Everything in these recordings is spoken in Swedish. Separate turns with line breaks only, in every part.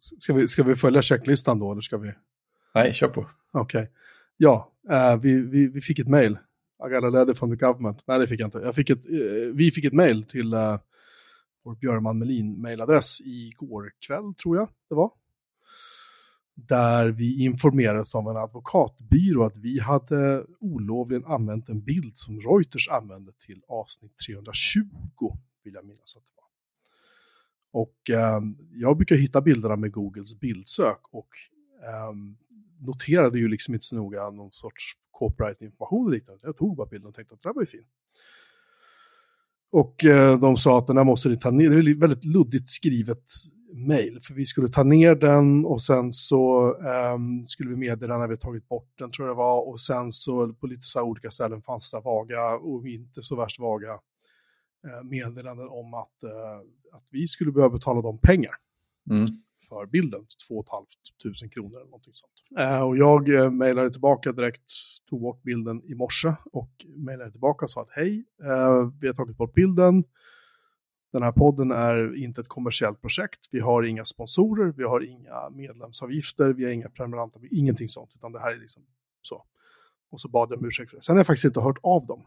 Ska vi, ska vi följa checklistan då, eller ska vi?
Nej, kör på.
Okej. Okay. Ja, uh, vi, vi, vi fick ett mail. I got a letter from the government. Nej, det fick jag inte. Jag fick ett, uh, vi fick ett mail till uh, vår Björman Melin mailadress igår kväll, tror jag det var. Där vi informerades av en advokatbyrå att vi hade olovligen använt en bild som Reuters använde till avsnitt 320, vill jag minnas att det var. Och eh, jag brukar hitta bilderna med Googles bildsök och eh, noterade ju liksom inte så noga någon sorts copyright-information och liknande. Jag tog bara bilden och tänkte att det där var ju fin. Och eh, de sa att den här måste ni ta ner. Det är väldigt luddigt skrivet mejl, För vi skulle ta ner den och sen så um, skulle vi meddela när vi tagit bort den tror jag det var. Och sen så på lite så här olika ställen fanns det vaga och inte så värst vaga meddelanden om att, uh, att vi skulle behöva betala dem pengar. Mm för bilden, 2 500 kronor eller någonting sånt. Eh, och jag eh, mejlade tillbaka direkt, tog bort bilden i morse och mejlade tillbaka och sa att hej, eh, vi har tagit bort bilden. Den här podden är inte ett kommersiellt projekt, vi har inga sponsorer, vi har inga medlemsavgifter, vi har inga prenumeranter, ingenting sånt, utan det här är liksom så. Och så bad jag om ursäkt för det. Sen har jag faktiskt inte hört av dem.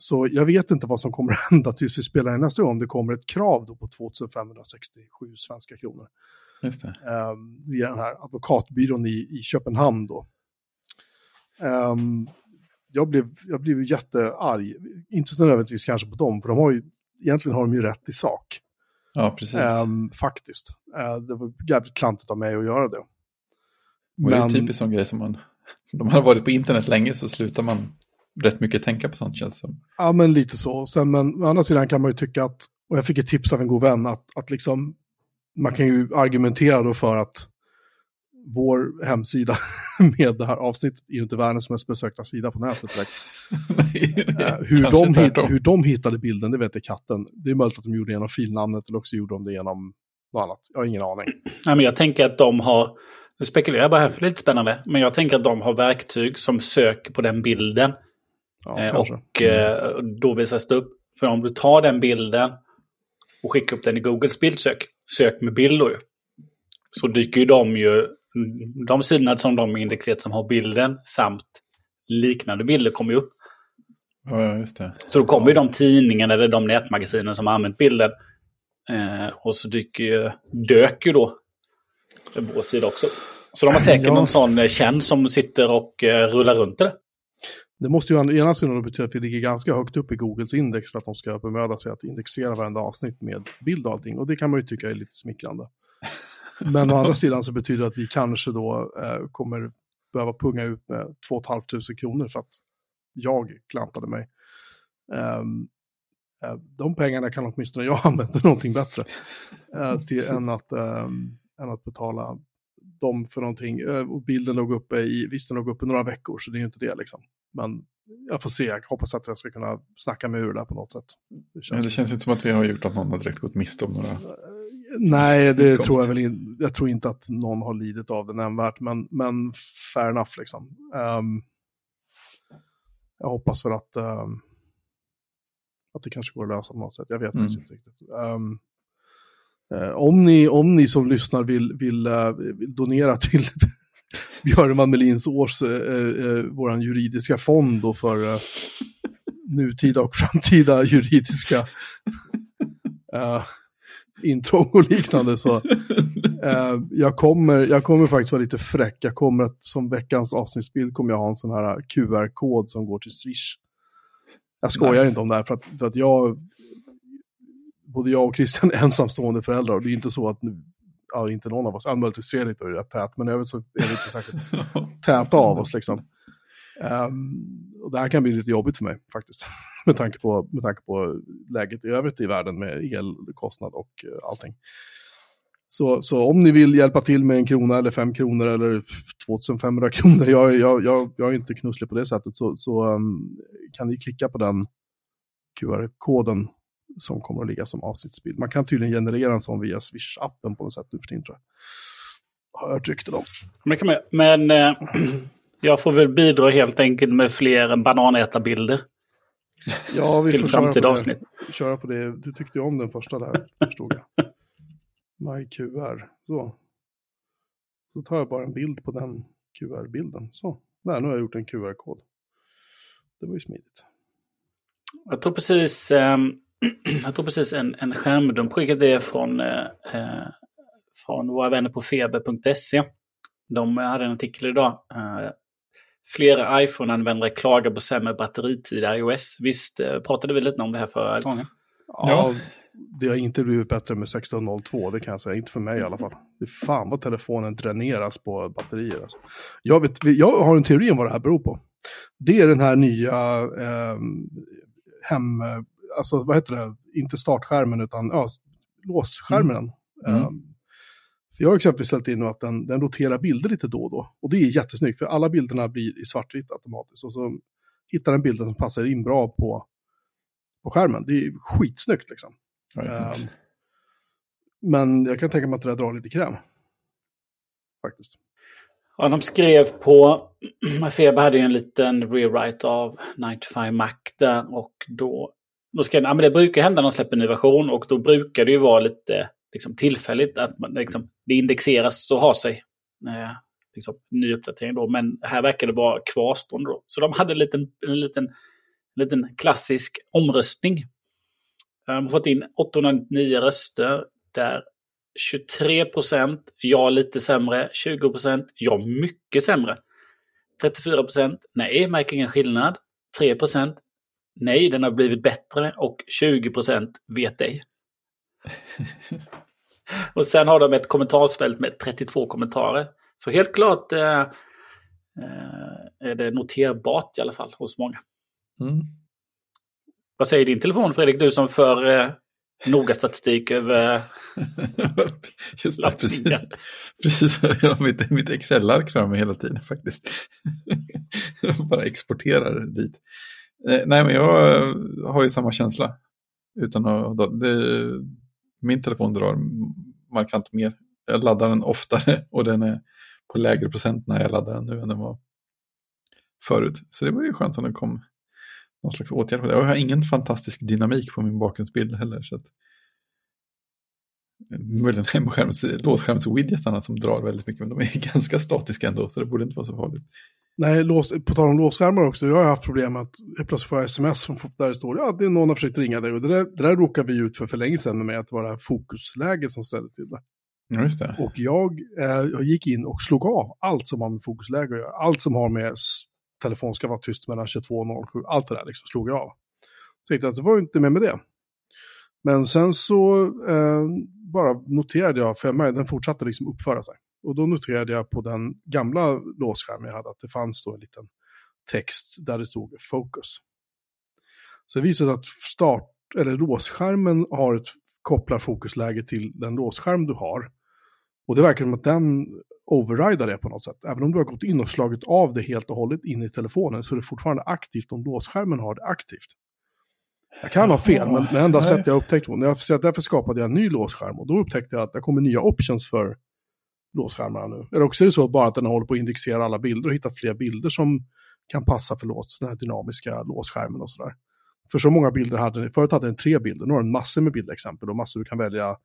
Så jag vet inte vad som kommer att hända tills vi spelar in nästa gång, om det kommer ett krav då på 2567 svenska kronor. Just det. Um, via den här advokatbyrån i, i Köpenhamn då. Um, jag, blev, jag blev jättearg, inte så nödvändigtvis kanske på dem, för de har ju, egentligen har de ju rätt i sak.
Ja, precis. Um,
faktiskt. Uh, det var jävligt klantigt av mig att göra det.
Men... det är en typisk sån grej som man, de har varit på internet länge så slutar man rätt mycket tänka på sånt känns som.
Ja, men lite så. Sen, men å andra sidan kan man ju tycka att, och jag fick ett tips av en god vän, att, att liksom, man kan ju argumentera då för att vår hemsida med det här avsnittet är ju inte världens mest besökta sida på nätet direkt. Nej, hur, de hitt, hur de hittade bilden, det vet jag katten. Det är möjligt att de gjorde det genom filnamnet eller också gjorde de det genom något annat. Jag har ingen aning.
Nej, men jag tänker att de har, nu spekulerar jag bara här för lite spännande, men jag tänker att de har verktyg som söker på den bilden Ja, eh, och eh, då visas det upp. För om du tar den bilden och skickar upp den i Googles bildsök, sök med bilder, så dyker ju de ju, de sidorna som de indexerat som har bilden samt liknande bilder kommer ju upp.
Ja, just det.
Så då kommer ju de tidningarna eller de nätmagasinen som har använt bilden. Eh, och så dyker ju, dök ju då vår sida också. Så de har säkert ja. någon sån tjänst som sitter och eh, rullar runt det.
Det måste ju å ena sidan betyda att vi ligger ganska högt upp i Googles index för att de ska bemöda sig att indexera varenda avsnitt med bild och allting. Och det kan man ju tycka är lite smickrande. Men å andra sidan så betyder det att vi kanske då eh, kommer behöva punga ut med 2 500 kronor för att jag klantade mig. Um, de pengarna kan åtminstone jag använda till någonting bättre. Uh, till, än, att, um, än att betala dem för någonting. Uh, och bilden låg uppe i, visst den låg uppe några veckor så det är ju inte det liksom. Men jag får se, jag hoppas att jag ska kunna snacka mig ur det på något sätt.
Det känns, det känns inte som att vi har gjort att någon har direkt gått miste om några...
Nej, det tror jag väl inte. Jag tror inte att någon har lidit av det nämnvärt, men, men fair enough liksom. Um, jag hoppas väl att, um, att det kanske går att lösa på något sätt. Jag vet mm. inte riktigt. Um, om, ni, om ni som lyssnar vill, vill, vill donera till Björn Melins års, eh, eh, vår juridiska fond då för eh, nutida och framtida juridiska eh, intrång och liknande. Så, eh, jag, kommer, jag kommer faktiskt vara lite fräck. Jag kommer att, som veckans avsnittsbild kommer jag ha en sån här QR-kod som går till Swish. Jag skojar nice. inte om det här för att, för att jag, både jag och Christian är ensamstående föräldrar och det är inte så att nu ja, inte någon av oss, ja, möjligtvis Fredrik då är rätt tät, men övrigt så är vi inte särskilt täta av oss liksom. Um, och det här kan bli lite jobbigt för mig faktiskt, med tanke på, med tanke på läget i övrigt i världen med elkostnad och uh, allting. Så, så om ni vill hjälpa till med en krona eller fem kronor eller 2500 kronor, jag, jag, jag, jag är inte knusslig på det sättet, så, så um, kan ni klicka på den QR-koden som kommer att ligga som avsnittsbild. Man kan tydligen generera en sån via Swish-appen på något sätt nu för tiden tror jag. Har jag hört rykten om.
Men, man, men eh, jag får väl bidra helt enkelt med fler bananätarbilder.
Ja, vi får köra på, det. köra på det. Du tyckte ju om den första där, förstod jag. MyQR. Så. Så tar jag bara en bild på den QR-bilden. Så, där, nu har jag gjort en QR-kod. Det var ju smidigt.
Jag tror precis, eh, jag tror precis en, en skärmdump skickade det från, eh, eh, från våra vänner på feber.se. De hade en artikel idag. Eh, flera iPhone-användare klagar på sämre batteritid i iOS. Visst eh, pratade vi lite om det här förra gången?
Ja, det har inte blivit bättre med 1602, det kan jag säga. Inte för mig i alla fall. Det är fan vad telefonen dräneras på batterier. Alltså. Jag, vet, jag har en teori om vad det här beror på. Det är den här nya eh, hem... Alltså vad heter det? Inte startskärmen utan ja, låsskärmen. Mm. Mm. För jag har exempelvis ställt in att den, den roterar bilder lite då och då. Och det är jättesnyggt, för alla bilderna blir i svartvitt automatiskt. Och så hittar den bilden som passar in bra på, på skärmen. Det är skitsnyggt liksom. Um, men jag kan tänka mig att det där drar lite kräm. Faktiskt.
Ja, de skrev på, Feber hade ju en liten rewrite av 95 Mac där och då, då ska, ja, men det brukar hända när de släpper en ny version och då brukar det ju vara lite liksom, tillfälligt att man, liksom, det indexeras och har sig. Eh, liksom, ny uppdatering då, men här verkar det vara kvarstående då. Så de hade en liten, en liten, en liten klassisk omröstning de har fått in 809 röster där 23 procent ja lite sämre, 20 procent ja mycket sämre. 34 procent nej, märker ingen skillnad. 3 procent nej, den har blivit bättre och 20 procent vet ej. och sen har de ett kommentarsfält med 32 kommentarer. Så helt klart eh, eh, är det noterbart i alla fall hos många. Mm. Vad säger din telefon Fredrik, du som för eh, noga statistik över
Just det, precis. precis. Jag har mitt, mitt Excel-ark framme hela tiden faktiskt. jag bara exporterar dit. Eh, nej, men jag eh, har ju samma känsla. Utan att, det, min telefon drar markant mer. Jag laddar den oftare och den är på lägre procent när jag laddar den nu än den var förut. Så det var ju skönt om det kom någon slags åtgärd på det. Och jag har ingen fantastisk dynamik på min bakgrundsbild heller. Så att, möjligen hemskärms, låsskärms-widgetarna som drar väldigt mycket, men de är ganska statiska ändå, så det borde inte vara så farligt.
Nej, lås, på tal om låsskärmar också, jag har haft problem att jag plötsligt får sms från där det står ja, det är någon har försökt ringa dig. Och det där, det där råkade vi ut för för länge sedan med att vara fokusläge som ställde till det.
Ja, just det.
Och jag, eh, jag gick in och slog av allt som har med fokusläge att göra. Allt som har med telefon ska vara tyst mellan 22 och 07. Allt det där liksom slog jag av. Så tänkte att det var inte med med det. Men sen så eh, bara noterade jag, för mig, den fortsatte liksom uppföra sig. Och då noterade jag på den gamla låsskärmen jag hade att det fanns då en liten text där det stod Focus. Så det visade sig att start, eller låsskärmen har ett kopplar fokusläge till den låsskärm du har. Och det verkar som att den overrida det på något sätt. Även om du har gått in och slagit av det helt och hållet in i telefonen så är det fortfarande aktivt om låsskärmen har det aktivt. Jag kan ha fel, men det enda sättet jag upptäckt på, därför skapade jag en ny låsskärm och då upptäckte jag att det kommer nya options för låsskärmarna nu. Eller också är det så bara att den håller på att indexera alla bilder och hittat fler bilder som kan passa för lås, den här dynamiska låsskärmen och sådär. För så många bilder hade den, förut hade den tre bilder, nu har den massor med bildexempel och massor du kan välja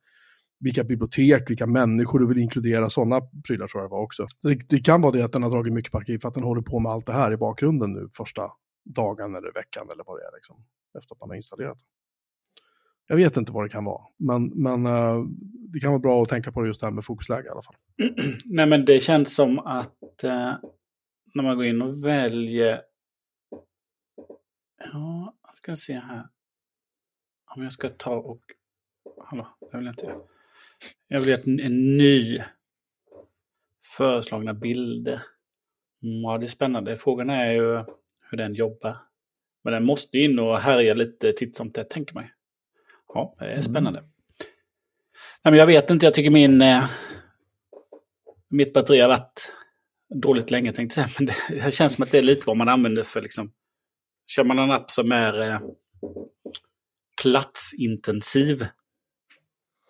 vilka bibliotek, vilka människor du vill inkludera, sådana prylar tror jag det var också. Det, det, kan vara det att den har dragit mycket på för att den håller på med allt det här i bakgrunden nu första dagen eller veckan eller vad det är liksom, efter att man har installerat. Jag vet inte vad det kan vara, men, men uh, det kan vara bra att tänka på just det här med fokusläge i alla fall.
Nej, men det känns som att uh, när man går in och väljer... Ja, jag ska se här. Om jag ska ta och... Hallå, det vill jag inte. Jag vill ha en ny föreslagna bilder. Mm, ja, det är spännande. Frågan är ju hur den jobbar. Men den måste in och härja lite titt som tätt, tänker man Ja, det är mm. spännande. Mm. Nej, men jag vet inte, jag tycker min... Eh, mitt batteri har varit dåligt länge, tänkte jag säga. Men det, det känns som att det är lite vad man använder för liksom... Kör man en app som är eh, platsintensiv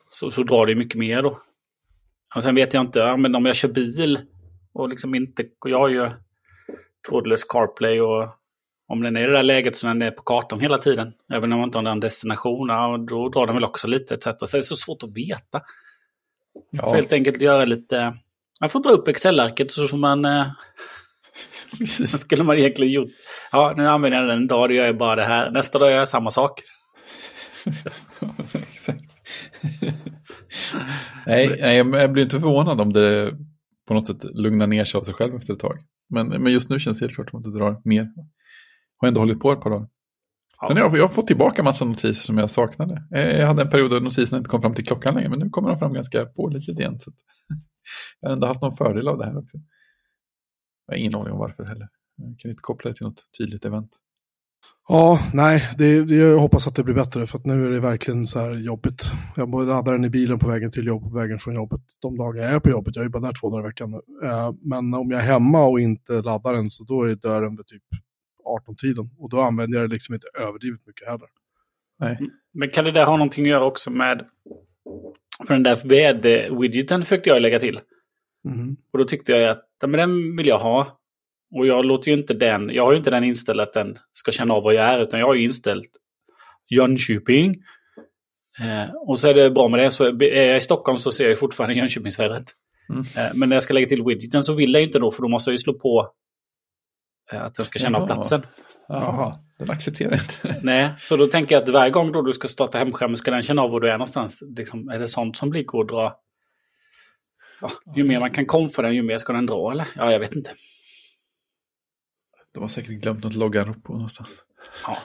så, så drar det mycket mer då. Och sen vet jag inte, ja, men om jag kör bil och liksom inte, jag har ju trådlös CarPlay och om den är i det där läget så den är på kartan hela tiden, även om man inte har en destination, då drar den väl också lite etc. Så det är så svårt att veta. Ja. Får helt enkelt göra lite... Man får dra upp Excel-arket så får man... Eh, Precis. skulle man egentligen gjort. Ja, nu använder jag den en dag, då gör jag bara det här. Nästa dag gör jag samma sak.
Exakt. nej, nej, jag blir inte förvånad om det på något sätt lugnar ner sig av sig själv efter ett tag. Men, men just nu känns det helt klart som att det drar mer. Har ändå hållit på ett par dagar. Ja. Sen har jag, jag har fått tillbaka massa notiser som jag saknade. Eh, jag hade en period då notiserna inte kom fram till klockan längre, men nu kommer de fram ganska pålitligt igen. Så jag har ändå haft någon fördel av det här också. Jag har ingen aning om varför heller. Jag kan inte koppla det till något tydligt event.
Ja, nej, det, det, jag hoppas att det blir bättre för att nu är det verkligen så här jobbigt. Jag laddar den i bilen på vägen till jobbet, på vägen från jobbet. De dagar jag är på jobbet, jag är bara där två dagar i veckan nu. Eh, men om jag är hemma och inte laddar den så då är dörren vid typ 18-tiden. Och då använder jag det liksom inte överdrivet mycket heller.
Nej. Men kan det där ha någonting att göra också med... För den där väder-widgeten försökte jag lägga till. Mm. Och då tyckte jag att men den vill jag ha. Och jag låter ju inte den, jag har ju inte den inställd att den ska känna av vad jag är, utan jag har ju inställt Jönköping. Eh, och så är det bra med det, så är jag i Stockholm så ser jag fortfarande Jönköpingsvädret. Mm. Eh, men när jag ska lägga till widgeten så vill jag inte då, för då måste jag ju slå på att den ska känna av platsen.
Jaha, den accepterar inte.
Nej, så då tänker jag att varje gång då du ska starta hemskärmen ska den känna av var du är någonstans. Liksom, är det sånt som blir att dra? Ja, ju mer man kan komma den, ju mer ska den dra, eller? Ja, jag vet inte.
De har säkert glömt något logga på någonstans.
Ja.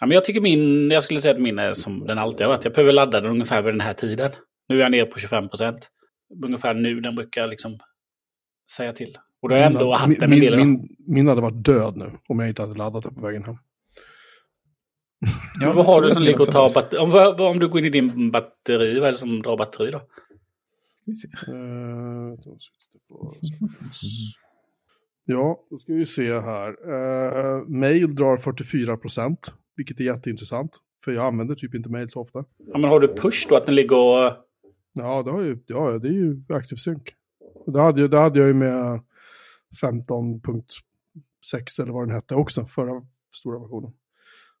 ja. men jag tycker min, jag skulle säga att min är som den alltid har varit. Jag behöver ladda den ungefär vid den här tiden. Nu är jag nere på 25 procent. Ungefär nu den brukar jag liksom säga till. Och då har jag ändå haft den
min, min, min, min hade varit död nu om jag inte hade laddat den på vägen hem.
Ja, vad har du som ligger och tar batteri? Om, om du går in i din batteri, vad är det som drar batteri då? Uh,
Ja, då ska vi se här. Uh, mail drar 44 procent, vilket är jätteintressant. För jag använder typ inte mail så ofta.
Ja, men har du push då, att den ligger och...
Ja, det, har ju, ja, det är ju aktiv sync. Det hade, det hade jag ju med 15.6 eller vad den hette också, förra stora versionen.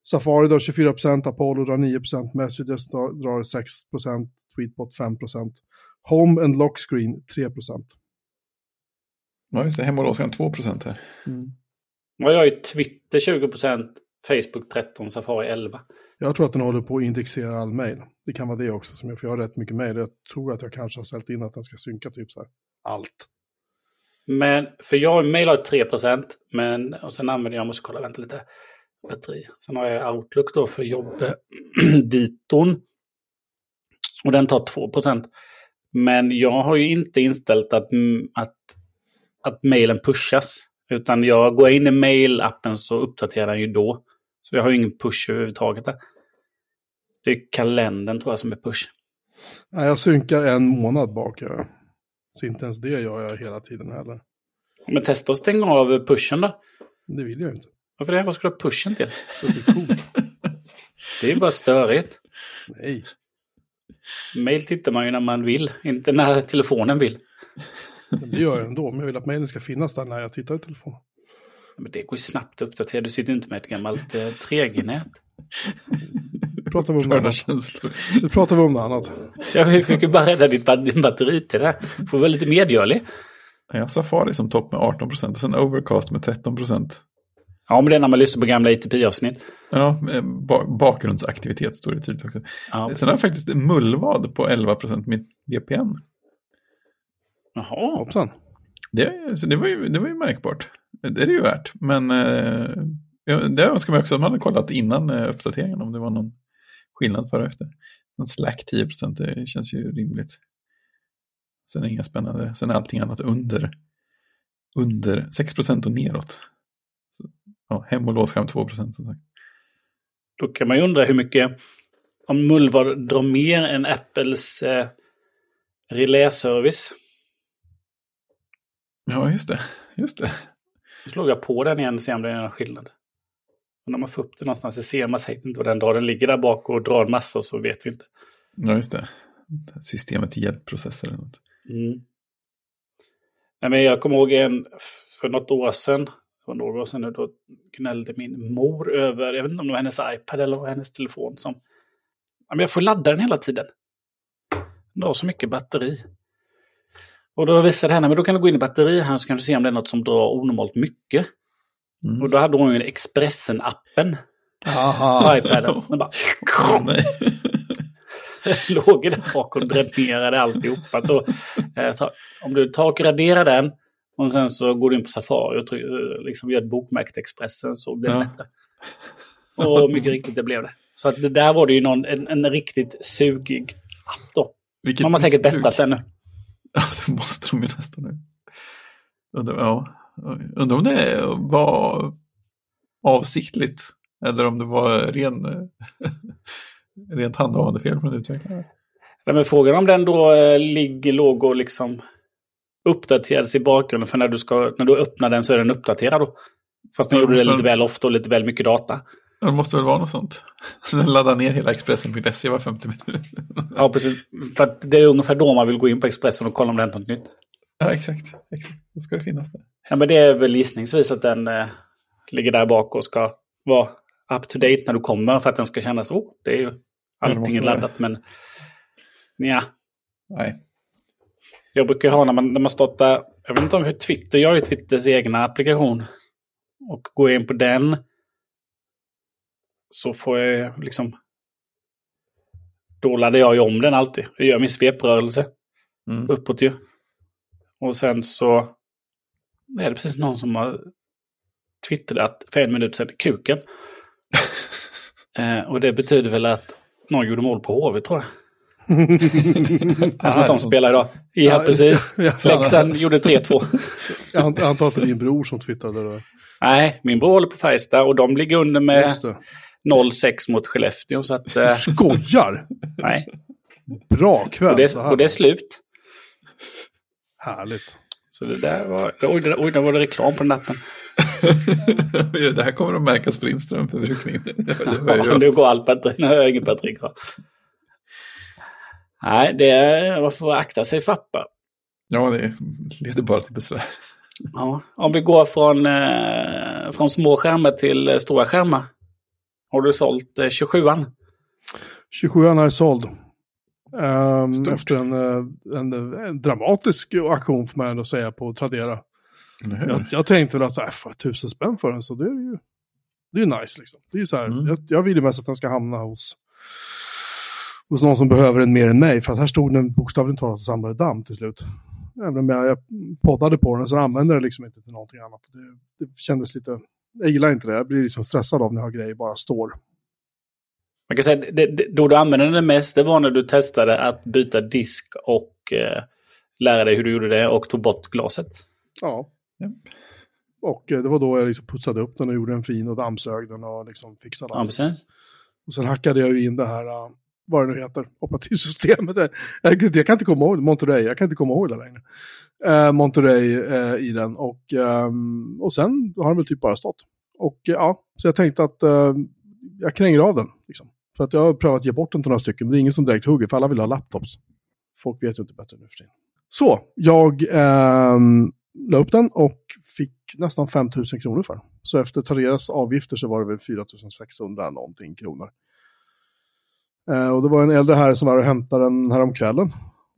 Safari drar 24 procent, Apollo drar 9 procent, Messages drar 6 procent, Tweetbot 5 procent. Home and Lock Screen 3 procent.
Ja, just det. Hem och låskan 2 här.
Mm. Ja, jag har ju Twitter 20% Facebook 13, Safari 11.
Jag tror att den håller på att indexera all mail. Det kan vara det också, som jag, för jag har rätt mycket mail. Jag tror att jag kanske har ställt in att den ska synka typ så här, allt.
Men, för jag mail har 3 men, och sen använder jag, måste kolla, vänta lite, batteri. Sen har jag Outlook då för jobbditon. Och den tar 2% Men jag har ju inte inställt att, mm, att att mejlen pushas. Utan jag går in i mejlappen så uppdaterar den ju då. Så jag har ju ingen push överhuvudtaget där. Det är kalendern tror jag som är push.
Nej, jag synkar en månad bak. Ja. Så inte ens det gör jag hela tiden heller.
Men testa att stänga av pushen då.
Det vill jag inte.
Varför det? Vad ska du ha pushen till? Det är, cool. det är bara störigt.
Nej.
Mail tittar man ju när man vill, inte när telefonen vill.
Det gör jag ändå, men jag vill att mejlen ska finnas där när jag tittar i telefonen.
Men det går ju snabbt att uppdatera. Du sitter inte med ett gammalt eh, 3G-nät.
Nu pratar vi om något annat. Nu pratar vi om något annat.
Jag fick ju bara rädda ditt batteri till det. Får vara lite medgörlig.
Jag har Safari som topp med 18 procent och sen Overcast med 13 procent.
Ja, men det är när man lyssnar på gamla ITP-avsnitt.
Ja, bakgrundsaktivitet står det tydligt också. Ja, sen har jag faktiskt Mullvad på 11 procent med VPN.
Jaha.
Hoppsan.
Det, så det, var ju, det var ju märkbart. Det är det ju värt. Men eh, det önskar man också att man hade kollat innan eh, uppdateringen om det var någon skillnad före och efter. En slack 10 det känns ju rimligt. Sen är inga spännande. Sen är allting annat under, under 6 och neråt. Så, ja, hem och låsskärm 2 som sagt.
Då kan man ju undra hur mycket, om Mullvad drar mer än Apples eh, reläservice.
Ja, just det. Just det.
Då slog jag på den igen och ser om det är någon skillnad. Och när man får upp det någonstans så ser man säkert inte vad den drar. Den ligger där bak och drar en massa så vet vi inte.
Ja, just det. Systemets hjälpprocesser eller något. Mm.
Nej, men jag kommer ihåg en för något år sedan. För några år sedan nu, då gnällde min mor över, jag vet inte om det var hennes iPad eller hennes telefon som... Ja, men jag får ladda den hela tiden. Den drar så mycket batteri. Och då visade henne, men då kan du gå in i batteri här så kan du se om det är något som drar onormalt mycket. Mm. Och då hade hon ju Expressen-appen. På iPaden. Den bara... låg där bak och dränerade alltihopa. Så, eh, om du tar och raderar den och sen så går du in på Safari och eh, liksom gör ett bokmärkt Expressen så blir det ja. bättre. Och mycket riktigt det blev det. Så att det där var det ju någon, en, en riktigt sugig app då. Vilket de har säkert bettat den nu.
Ja, det måste de ju nästan nu. Ja. Undrar om det var avsiktligt eller om det var ren, rent handhavande fel från utvecklaren.
Ja, men frågan om den då eh, ligger, låg och liksom uppdateras i bakgrunden. För när du, ska, när du öppnar den så är den uppdaterad då. Fast den ja, gjorde det lite väl ofta och lite väl mycket data.
Det måste väl vara något sånt. Den laddar ner hela Expressen.se var 50 minuter.
ja, precis. För det är ungefär då man vill gå in på Expressen och kolla om det hänt något nytt.
Ja, exakt. exakt. Då ska det finnas där.
Ja, men det är väl gissningsvis att den eh, ligger där bak och ska vara up to date när du kommer för att den ska kännas, oh, det är ju allting är laddat, men ja.
Nej.
Jag brukar ha när man, när man startar, jag vet inte om hur Twitter gör ju Twitters egna applikation. Och går in på den så får jag liksom... Då laddar jag ju om den alltid. Jag gör min sveprörelse. Mm. Uppåt ju. Och sen så är det precis någon som har twittrat för en minut sedan, kuken. eh, och det betyder väl att någon gjorde mål på HV tror jag. alltså att de spelar idag. Ja, ja precis. Leksand gjorde 3-2.
jag antar att det är din bror som twittrade då.
Nej, min bror håller på Färjestad och de ligger under med 0-6 mot Skellefteå. Så att,
eh... Skojar!
Nej.
Bra kväll.
Och det, och det är slut.
Härligt.
Så det där var... Oj, det, oj, där var det reklam på natten.
det här kommer att märkas på din strömförbrukning.
ja, nu går allt batteri. Nu har jag ingen batteri kvar. Nej, det är... Man får akta sig för appar.
Ja, det leder bara till besvär.
Ja, om vi går från, eh, från små skärmar till eh, stora skärmar. Har du sålt eh, 27an?
27an är såld. Um, efter en, eh, en, en, dramatisk aktion får man ändå säga på Tradera. Jag, jag, tänkte väl att så här, tusen spänn för den så det är ju det är nice liksom. Det är ju så här, mm. jag, jag vill ju mest att den ska hamna hos, hos någon som behöver den mer än mig. För att här stod den bokstavligen talat och samlade damm till slut. Även om jag, jag poddade på den så använde det liksom inte till någonting annat. Det, det kändes lite, jag gillar inte det. Jag blir liksom stressad av när jag har grejer bara står.
Man kan säga det, det, då du använde det mest, det var när du testade att byta disk och eh, lära dig hur du gjorde det och tog bort glaset.
Ja. Yep. Och eh, det var då jag liksom putsade upp den och gjorde en fin och dammsög den och liksom fixade
allt. Ja.
Och sen hackade jag ju in det här, uh, vad det nu heter, operativsystemet. Jag, jag kan inte komma ihåg, Monterey, jag kan inte komma ihåg det längre. Uh, Monterey uh, i den och, um, och sen har den väl typ bara stått. Och ja, så jag tänkte att jag kränger av den. Liksom. För att jag har prövat att ge bort den till några stycken, men det är ingen som direkt hugger, för alla vill ha laptops. Folk vet ju inte bättre nu för tiden. Så, jag eh, la upp den och fick nästan 5 000 kronor för den. Så efter Tareras avgifter så var det väl 4 600 någonting kronor. Eh, och det var en äldre herre som var och hämtade den här om kvällen.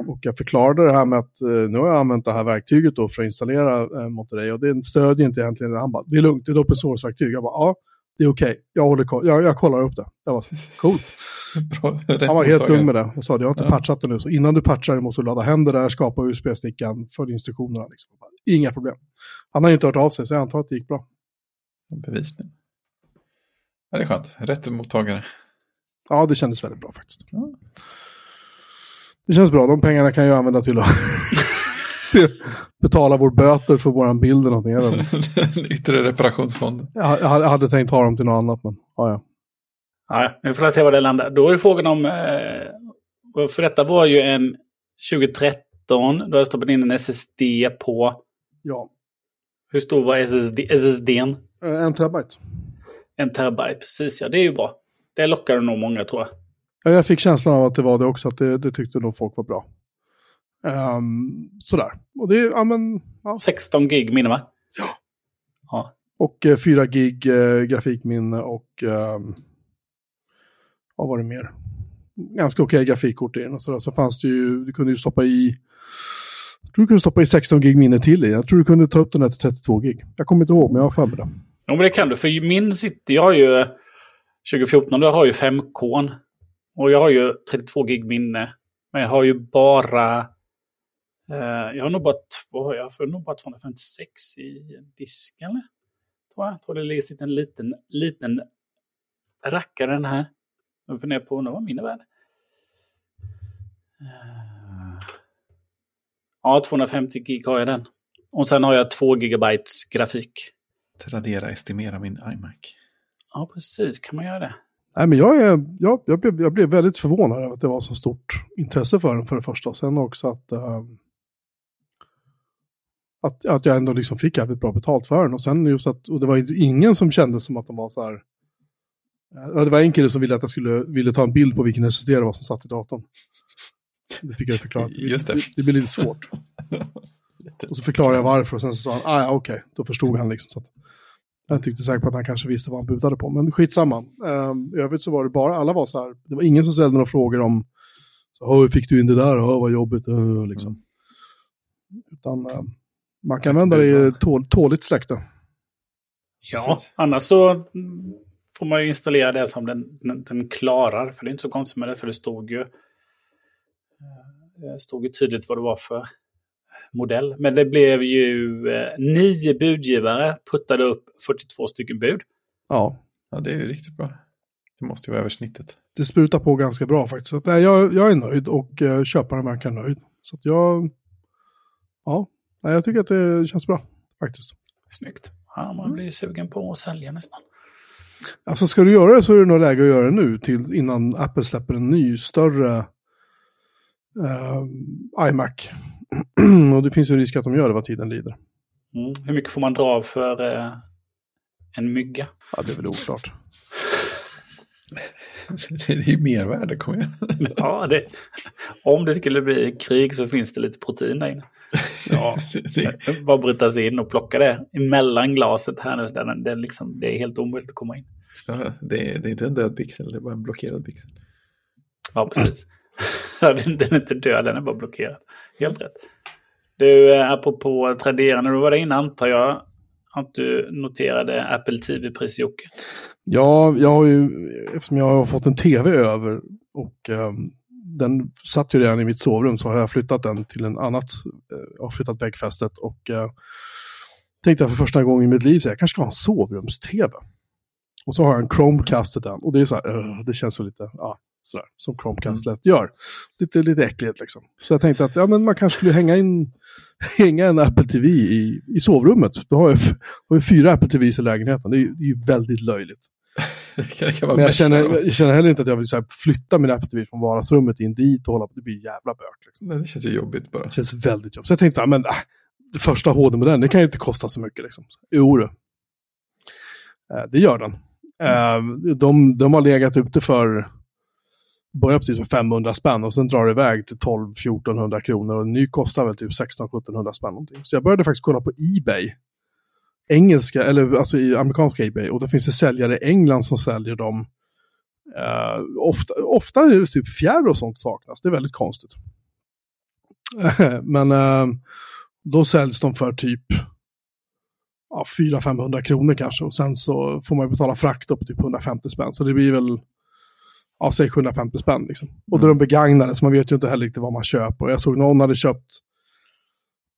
Och jag förklarade det här med att eh, nu har jag använt det här verktyget då för att installera eh, Monterey och det stödjer inte egentligen. Han bara, det är lugnt, det är ett open source-verktyg. Jag bara, ja, det är okej, okay. jag, håller, jag, jag kollar upp det. Jag var cool. Bra, Han var helt lugn med det. Jag sa, jag har inte ja. patchat det nu, så innan du patchar måste du ladda hem det där, skapa USB-stickan, följ instruktionerna. Liksom. Inga problem. Han har inte hört av sig, så jag antar att det gick bra.
Bevisning. Ja, det är skönt. Rätt mottagare.
Ja, det kändes väldigt bra faktiskt. Ja. Det känns bra, de pengarna kan jag använda till att betala vår böter för våran bild eller någonting.
Yttre reparationsfond.
Jag, jag, hade tänkt ha dem till något annat, men ja, ja.
Ja, vi får se var det landar. Då är det frågan om... Eh, för detta var ju en 2013. Då har jag stoppat in en SSD på...
Ja.
Hur stor var SSD, SSDn?
Eh, en terabyte.
En terabyte, precis ja. Det är ju bra. Det lockade nog många tror jag.
Ja, jag fick känslan av att det var det också, att det, det tyckte nog folk var bra. Um, sådär. Och det, ja, men, ja.
16 gig minne va?
Ja. ja. Och eh, 4 gig eh, grafikminne och eh, vad var det mer? ganska okej grafikkort i den och sådär. Så fanns det ju, du kunde ju stoppa i, jag tror du kunde stoppa i 16 gig minne till i Jag tror du kunde ta upp den här till 32 gig. Jag kommer inte ihåg, men jag har för mig det.
Ja, men det kan du. För min sitter, jag har ju 2014, då har ju 5K. Och jag har ju 32 gig minne. Men jag har ju bara... Eh, jag har nog bara, två, jag har nog bara 256 i disken. Eller? Tror jag. jag tror det ligger en liten, liten rackare den här. Jag funderar på vad min är värd. Eh, ja, 250 gig har jag den. Och sen har jag 2 gigabytes grafik.
Tradera estimera min iMac.
Ja, precis. Kan man göra det?
Nej, men jag, är, jag, jag, blev, jag blev väldigt förvånad över att det var så stort intresse för den för det första. Och sen också att, uh, att, att jag ändå liksom fick jävligt bra betalt för den. Och sen just att, och det var ingen som kände som att de var så här. Uh, det var en kille som ville att jag skulle ville ta en bild på vilken SSD det var som satt i datorn. Det fick jag förklara.
Just det.
Det, det blir lite svårt. och så förklarade jag varför och sen så sa han, ah, ja okej, okay. då förstod han liksom. Så att, jag tyckte säkert på att han kanske visste vad han budade på, men skitsamma. Um, I övrigt så var det bara, alla var så här, det var ingen som ställde några frågor om, så, hur fick du in det där, oh, vad jobbigt, uh, liksom. Mm. Utan uh, man kan använda det i tål, tåligt släkte.
Ja, Precis. annars så får man ju installera det som den, den, den, klarar, för det är inte så konstigt med det, för det stod ju, det eh, stod ju tydligt vad det var för modell. Men det blev ju eh, nio budgivare puttade upp 42 stycken bud.
Ja.
Ja, det är ju riktigt bra. Det måste ju vara över snittet.
Det sprutar på ganska bra faktiskt. Så, nej, jag, jag är nöjd och eh, köparen verkar nöjd. Så att jag, ja, nej, jag tycker att det känns bra faktiskt.
Snyggt. Ja, man blir ju sugen på att sälja nästan.
Alltså ska du göra det så är det nog läge att göra det nu till, innan Apple släpper en ny större uh, iMac. och det finns ju risk att de gör det vad tiden lider.
Mm. Hur mycket får man dra av för eh, en mygga?
Ja, det är väl oklart.
det är ju mervärde, kom igen.
ja, det, om det skulle bli krig så finns det lite protein där inne. Ja, det... bara bryta sig in och plocka det emellan glaset här nu. Där det, liksom, det är helt omöjligt att komma in.
Ja, det, är, det är inte en död pixel, det är bara en blockerad pixel.
Ja, precis. den är inte död, den är bara blockerad. Helt rätt. Du, eh, apropå Tradera, när du var där inne antar jag att du noterade Apple TV-pris Jocke?
Ja, jag har ju, eftersom jag har fått en tv över och um, den satt ju redan i mitt sovrum så har jag flyttat den till en annat, uh, jag har flyttat väggfästet och uh, tänkte jag för första gången i mitt liv så jag kanske ska ha en sovrums-tv. Och så har jag en Chromecast till den och det är så här, uh, det känns så lite, ja, Sådär, som Chromecast mm. lätt gör. Lite, lite äckligt liksom. Så jag tänkte att ja, men man kanske skulle hänga, in, hänga en Apple TV i, i sovrummet. Då har jag, har jag fyra Apple TVs i lägenheten. Det är ju väldigt löjligt. Men jag känner, jag känner heller inte att jag vill här, flytta min Apple från vardagsrummet in dit och hålla på. Det blir jävla bök. Liksom.
Nej, det känns ju jobbigt bara.
Det känns väldigt jobbigt. Så jag tänkte, ja, men, äh, det första HD-modellen, det kan ju inte kosta så mycket. Liksom. Jo, det. Äh, det gör den. Mm. Äh, de, de har legat ute för börjar precis med 500 spänn och sen drar det iväg till 12-1400 kronor och en ny kostar väl typ 16-1700 spänn någonting. Så jag började faktiskt kolla på Ebay. Engelska, eller alltså i amerikanska Ebay och då finns det säljare i England som säljer dem. Uh, ofta, ofta är det typ fjärr och sånt saknas, det är väldigt konstigt. Men uh, då säljs de för typ ja, 400-500 kronor kanske och sen så får man betala frakt upp typ 150 spänn. Så det blir väl ja, säg 750 spänn. Liksom. Och då är de mm. begagnade, så man vet ju inte heller riktigt vad man köper. Jag såg någon hade köpt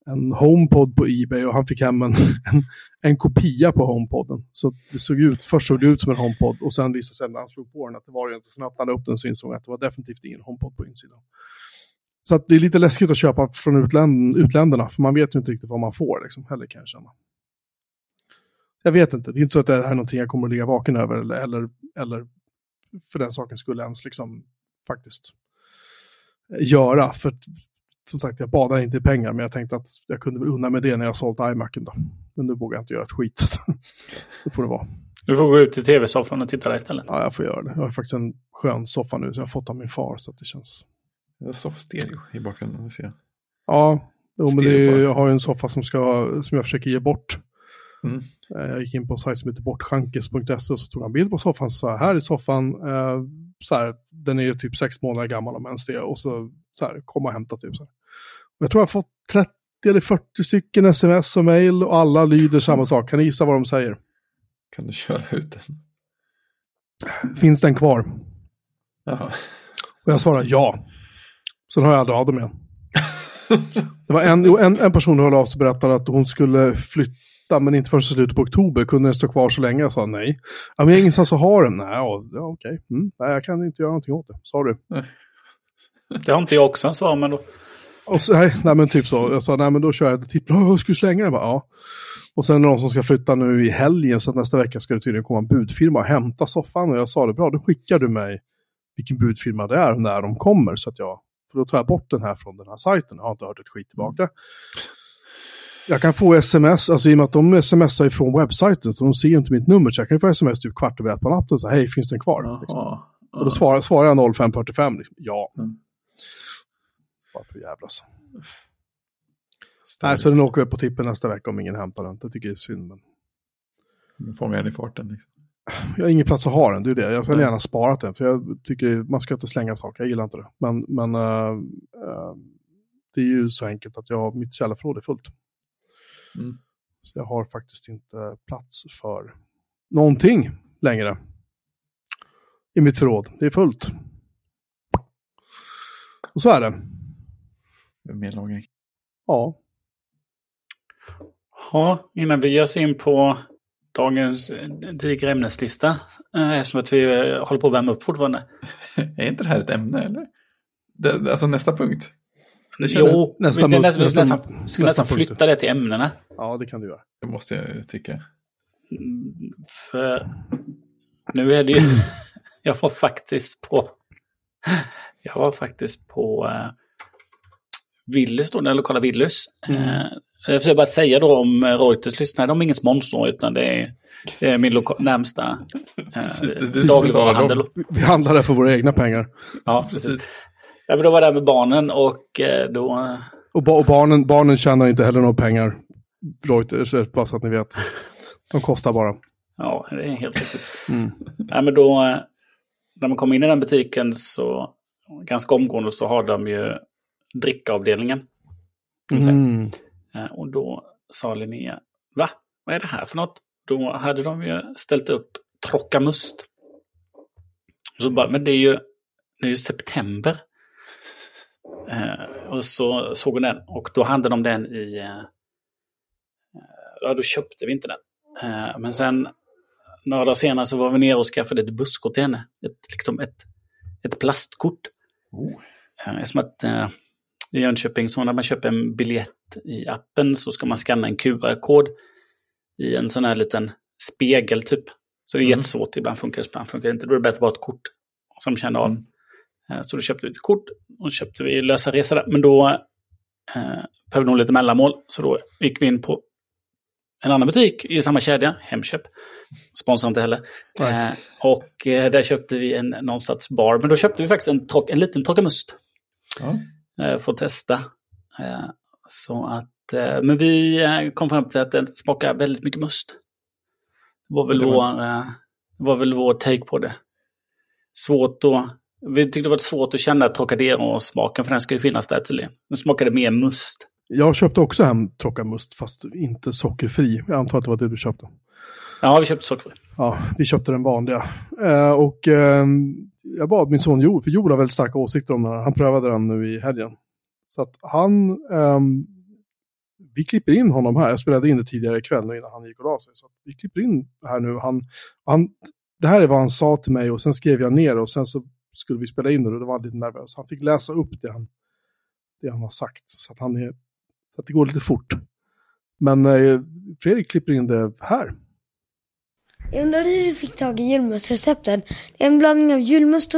en HomePod på Ebay och han fick hem en, en, en kopia på HomePoden. Så det såg ut, först såg det ut som en HomePod och sen visade sig när han slog på den att det var det inte. Sen öppnade han upp den så insåg att det var definitivt ingen HomePod på insidan. Så det är lite läskigt att köpa från utländ, utländerna, för man vet ju inte riktigt vad man får liksom, heller kan jag känna. Jag vet inte, det är inte så att det här är någonting jag kommer att ligga vaken över eller, eller, eller för den saken skulle ens liksom faktiskt eh, göra. För som sagt, jag badar inte i pengar, men jag tänkte att jag kunde väl unna mig det när jag sålt iMacen då. Men nu vågar jag inte göra ett skit. det får det vara.
Du får gå ut till tv-soffan och titta där istället.
Ja, jag får göra det. Jag har faktiskt en skön soffa nu, så jag har fått av min far, så att det känns...
Soffstereo i bakgrunden, ser jag.
Ja, jo, men det är, jag har ju en soffa som, ska, som jag försöker ge bort Mm. Eh, jag gick in på en sajt som heter bortschankes.se och så tog han bild på soffan och sa här är soffan, eh, så här, den är ju typ sex månader gammal om ens det, och så, så här, kom och hämta typ. Så här. Jag tror jag har fått 30 eller 40 stycken sms och mail och alla lyder samma sak. Kan ni gissa vad de säger?
Kan du köra ut den?
Finns den kvar?
Jaha.
Och jag svarar ja. Sen har jag aldrig av dem igen. Det var en, en, en person som hörde av sig och berättade att hon skulle flytta, men inte förrän slutet på oktober. Kunde den stå kvar så länge? Jag sa nej. Ja, men jag har ingenstans att ha den. Nej, ja, okej. Mm, nej, jag kan inte göra någonting åt det. Sorry.
Det har inte jag också, svarar man då.
Och så, nej, nej, men typ så. Jag sa, nej men då kör jag inte tipp. Jag skulle slänga den. Bara, ja. Och sen är det någon som ska flytta nu i helgen, så nästa vecka ska det tydligen komma en budfirma och hämta soffan. Och jag sa det, bra, då skickar du mig vilken budfirma det är när de kommer. Så att jag, för då tar jag bort den här från den här sajten. Jag har inte hört ett skit tillbaka. Jag kan få sms, alltså i och med att de smsar ifrån webbsajten, så de ser inte mitt nummer. Så jag kan få sms typ kvart över ett på natten, så hej, finns den kvar? Liksom. Och då svarar, svarar jag 0545, liksom. ja. Mm. Bara för jävlas. Nej, så den åker vi på tippen nästa vecka om ingen hämtar den. Det tycker jag är synd. Men...
Fångar den i farten liksom.
Jag har ingen plats att ha den, det är det. Jag skulle gärna sparat den, för jag tycker man ska inte slänga saker, jag gillar inte det. Men, men uh, uh, det är ju så enkelt att jag, mitt källarförråd är fullt. Mm. Så jag har faktiskt inte plats för någonting längre i mitt förråd. Det är fullt. Och så är det.
Medlagring.
Ja.
Ja, innan vi ger oss in på dagens digra ämneslista, eh, eftersom att vi eh, håller på att värma upp fortfarande.
är inte det här ett ämne eller? Det, alltså nästa punkt.
Jo, nästa, vi, nästa, nästa, nästa, nästa, ska nästan flytta det till ämnena.
Ja, det kan du göra.
Det måste jag tycka.
För nu är det ju, jag var faktiskt på, jag var faktiskt på uh, Willys då, den lokala Willys. Mm. Uh, jag försöker bara säga då om Reuters lyssnare, de är ingen sponsor utan det är, det är min närmsta eh, dagligvaruhandel.
Vi handlar där för våra egna pengar.
Ja, precis. Ja, men då var det med barnen och eh, då...
Och, ba och, barnen, barnen tjänar inte heller några pengar. Reuters, bara så att ni vet. De kostar bara.
Ja, det är helt riktigt. Mm. Ja, men då, eh, när man kommer in i den butiken så ganska omgående så har de ju drickavdelningen. Mm. Eh, och då sa Linnea, va? Vad är det här för något? Då hade de ju ställt upp Trockamust. Så bara, men det är ju, det är ju september. Eh, och så såg hon den och då hade de den i... Eh, ja, då köpte vi inte den. Eh, men sen några dagar senare så var vi nere och skaffade ett busskort till henne. Ett, liksom ett, ett plastkort. Oh. Eh, som att eh, i Jönköping så när man köper en biljett i appen så ska man scanna en QR-kod i en sån här liten spegel typ. Så det är mm. jättesvårt, ibland funkar det, ibland funkar det inte. Då är det bättre att ha ett kort som känner av. Mm. Eh, så då köpte vi ett kort och köpte vi lösa resor där. Men då eh, behövde hon lite mellanmål. Så då gick vi in på en annan butik i samma kedja, Hemköp. Sponsrar inte heller. Eh, och eh, där köpte vi en någonstans bar. Men då köpte vi faktiskt en, en liten Trockamust. Ja. Eh, för att testa. Eh, så att, eh, men vi kom fram till att den smakar väldigt mycket must. Det var väl, det var... Vår, det var väl vår take på det. Svårt att, vi tyckte det var svårt att känna Trocadero-smaken för den ska ju finnas där tydligen. Den smakade mer must.
Jag köpte också hem Trocamust fast inte sockerfri. Jag antar att det var det du köpte.
Ja, vi köpte sockerfri.
Ja, vi köpte den vanliga. Eh, och eh, jag bad min son Joel, för Joel har väldigt starka åsikter om den här. Han prövade den nu i helgen. Så att han, eh, vi klipper in honom här. Jag spelade in det tidigare ikväll innan han gick och la sig. Så vi klipper in här nu. Han, han, det här är vad han sa till mig och sen skrev jag ner och sen så skulle vi spela in det och då var han lite nervös. Han fick läsa upp det han, det han har sagt. Så att, han är, så att det går lite fort. Men eh, Fredrik klipper in det här.
Jag undrar hur du fick tag i julmustrecepten. Det är en blandning av julmust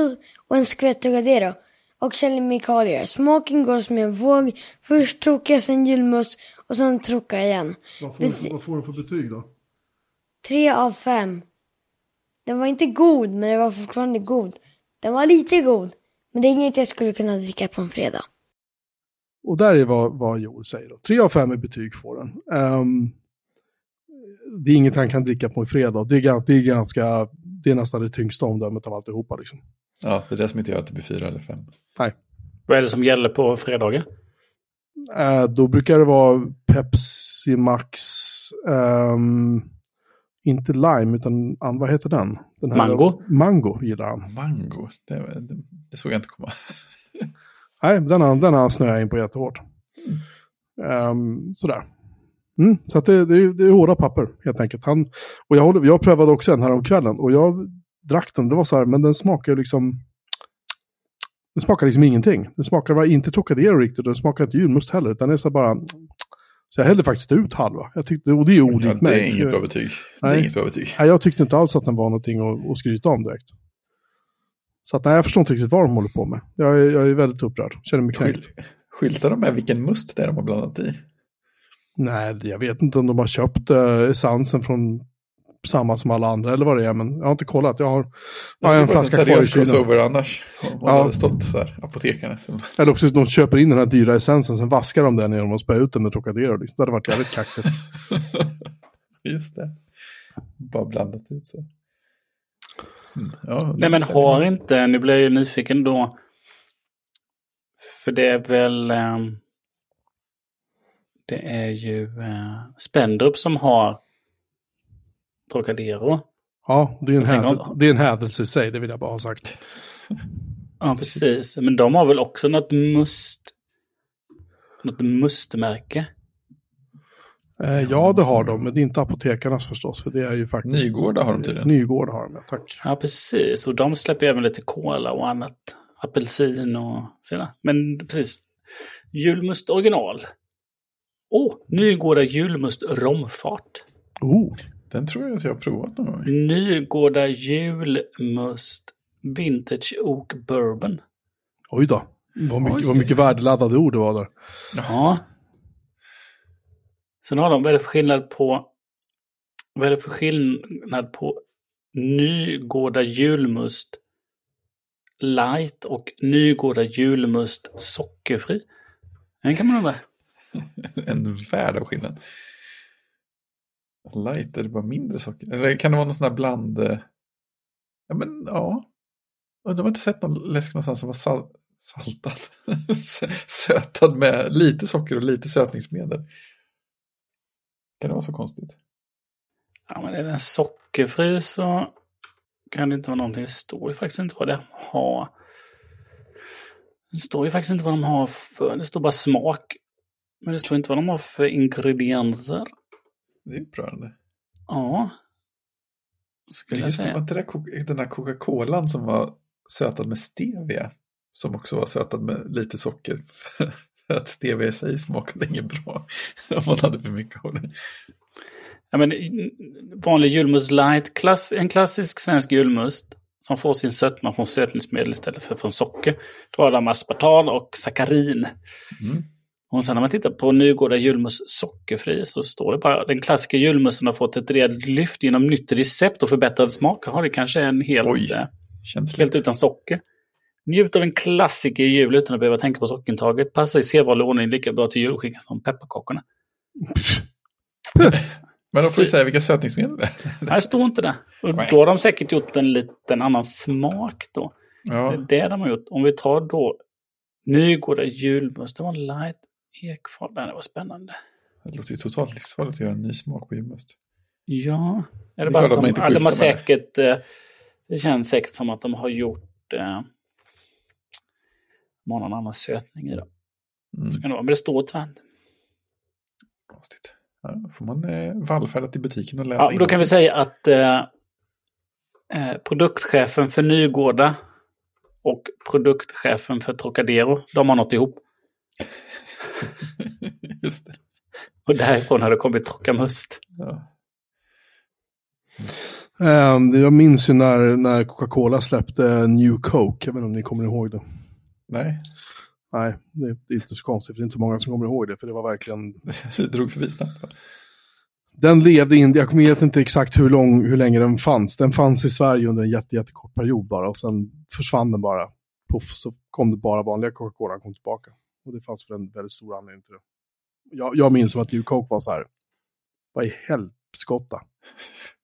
och en skvätt Trocadero och kemikalier. Smaken går som en våg. Först trocka, sen julmust och sen trocka igen.
Vad får, Bes vad får du för betyg då?
Tre av fem. Den var inte god, men den var fortfarande god. Den var lite god, men det är inget jag skulle kunna dricka på en fredag.
Och där är vad, vad Joel säger då. Tre av fem i betyg får den. Um, det är inget han kan dricka på en fredag. Det är, det är, ganska, det är nästan det tyngsta omdömet av alltihopa. Liksom.
Ja, det är det som inte gör att det blir fyra eller fem.
Nej.
Vad är det som gäller på fredagar?
Eh, då brukar det vara Pepsi Max, um, inte lime, utan vad heter den? den
här mango?
Mango gillar han.
Mango, det, det, det såg jag inte komma.
Nej, den har, den har snöat in på jättehårt. Um, sådär. Mm, så det, det, det, är hårda papper helt enkelt. Han, och jag, håller, jag prövade också en här om kvällen och jag drack den. Det var så här, men den smakar liksom... Den smakar liksom ingenting. Den smakar inte Trocadero riktigt och den smakar inte julmust heller. Den är så bara... Så jag hällde faktiskt ut halva. Jag tyckte, och det är olikt ja,
mig. Det är inget bra betyg.
Nej,
inget bra betyg.
Nej, jag tyckte inte alls att den var någonting att, att skryta om direkt. Så att, nej, jag förstår inte riktigt vad de håller på med. Jag är, jag är väldigt upprörd. Känner mig kränkt.
Skyltar de med vilken must det är de har blandat i?
Nej, jag vet inte om de har köpt uh, essensen från samma som alla andra eller vad det är, men jag har inte kollat. Jag har,
jag har en flaska kvar i kylen. crossover annars. Om ja. hade stått så här, apotekarna.
Eller också att de köper in den här dyra essensen, sen vaskar de den genom att spä ut den med Trocadero. Liksom. Det hade varit jävligt kaxigt.
Just det. Bara blandat ut så.
Mm. Ja, Nej men har inte, nu blir jag ju nyfiken då. För det är väl... Um det är ju eh, Spendrup som har Trocadero.
Ja, det är, en häd, det är en hädelse i sig, det vill jag bara ha sagt.
Ja, precis. Men de har väl också något must... Något mustmärke?
Eh, ja, det har de, men det är inte apotekarnas förstås, för det är ju faktiskt...
Nygårda har de tydligen.
Nygårda har de, ja, tack.
Ja, precis. Och de släpper även lite kola och annat. Apelsin och sådär. Men precis. Julmust original. Åh, oh, Nygårda julmust romfart.
Oh.
Den tror jag att jag har provat någon gång.
Nygårda julmust vintage oak bourbon.
Oj då. Vad mycket, vad mycket värdeladdade ord det var där.
Ja. Sen har de, vad är det för skillnad på, vad är det för skillnad på Nygårda julmust light och Nygårda julmust sockerfri? Den kan man undra.
en värld av skillnad. Light, är det bara mindre socker? Eller kan det vara någon sån här bland... Eh, ja, men ja. Undrar om jag inte sett någon läsk någonstans som var sal saltad. Sötad med lite socker och lite sötningsmedel. Kan det vara så konstigt?
Ja, men är den sockerfri så kan det inte vara någonting. Det står ju faktiskt inte vad det har. Det står ju faktiskt inte vad de har för. Det står bara smak. Men det står inte vad de har för ingredienser.
Det är upprörande.
Ja. Skulle
jag säga. Det den där Coca-Colan som var sötad med stevia? Som också var sötad med lite socker. För att stevia i sig smakade inget bra. Om man hade för mycket av det.
Ja, men, vanlig julmust light, klass, en klassisk svensk julmust som får sin sötma från sötningsmedel istället för från socker. Då har de aspartam och sackarin. Mm. Och sen när man tittar på Nygårda julmust sockerfri så står det bara den klassiska julmusten har fått ett rejält lyft genom nytt recept och förbättrad smak. Har det kanske en helt, Oj, eh, helt utan socker. Njut av en klassiker i jul utan att behöva tänka på sockerintaget. Passar i sedvanlig ordning lika bra till julskinkan som pepparkakorna.
Men då får vi säga vilka sötningsmedel det är.
Nej, står inte det. Och då har de säkert gjort en liten annan smak då. Ja. Det är det de har gjort. Om vi tar då Nygårda julmust, det var light Ekfart, det var spännande.
Det låter ju totalt livsfarligt att göra en ny smak på julmust.
Ja, är det, det bara att, de, att de har säkert, eh, det känns säkert som att de har gjort eh, någon annan sötning i det. Mm. Så kan det vara, men det står inte.
Konstigt. Ja, får man eh, vallfärda till butiken och läsa
Ja, då kan vi säga att eh, eh, produktchefen för Nygårda och produktchefen för Trocadero, de har nått ihop.
Just det.
Och därifrån har det kommit Trocamust. Ja.
Um, jag minns ju när, när Coca-Cola släppte New Coke. Jag vet inte om ni kommer ihåg det.
Nej.
Nej, det är inte så konstigt. Det är inte så många som kommer ihåg det. För det var verkligen...
det drog förbi snabbt.
Den levde in, jag vet inte exakt hur, lång, hur länge den fanns. Den fanns i Sverige under en jätte, jättekort period bara. Och sen försvann den bara. Puff, så kom det bara vanliga Coca-Cola kom tillbaka. Och det fanns väl en väldigt stor anledning till det. Jag, jag minns som att New Coke var så här, vad i helvete Skotta.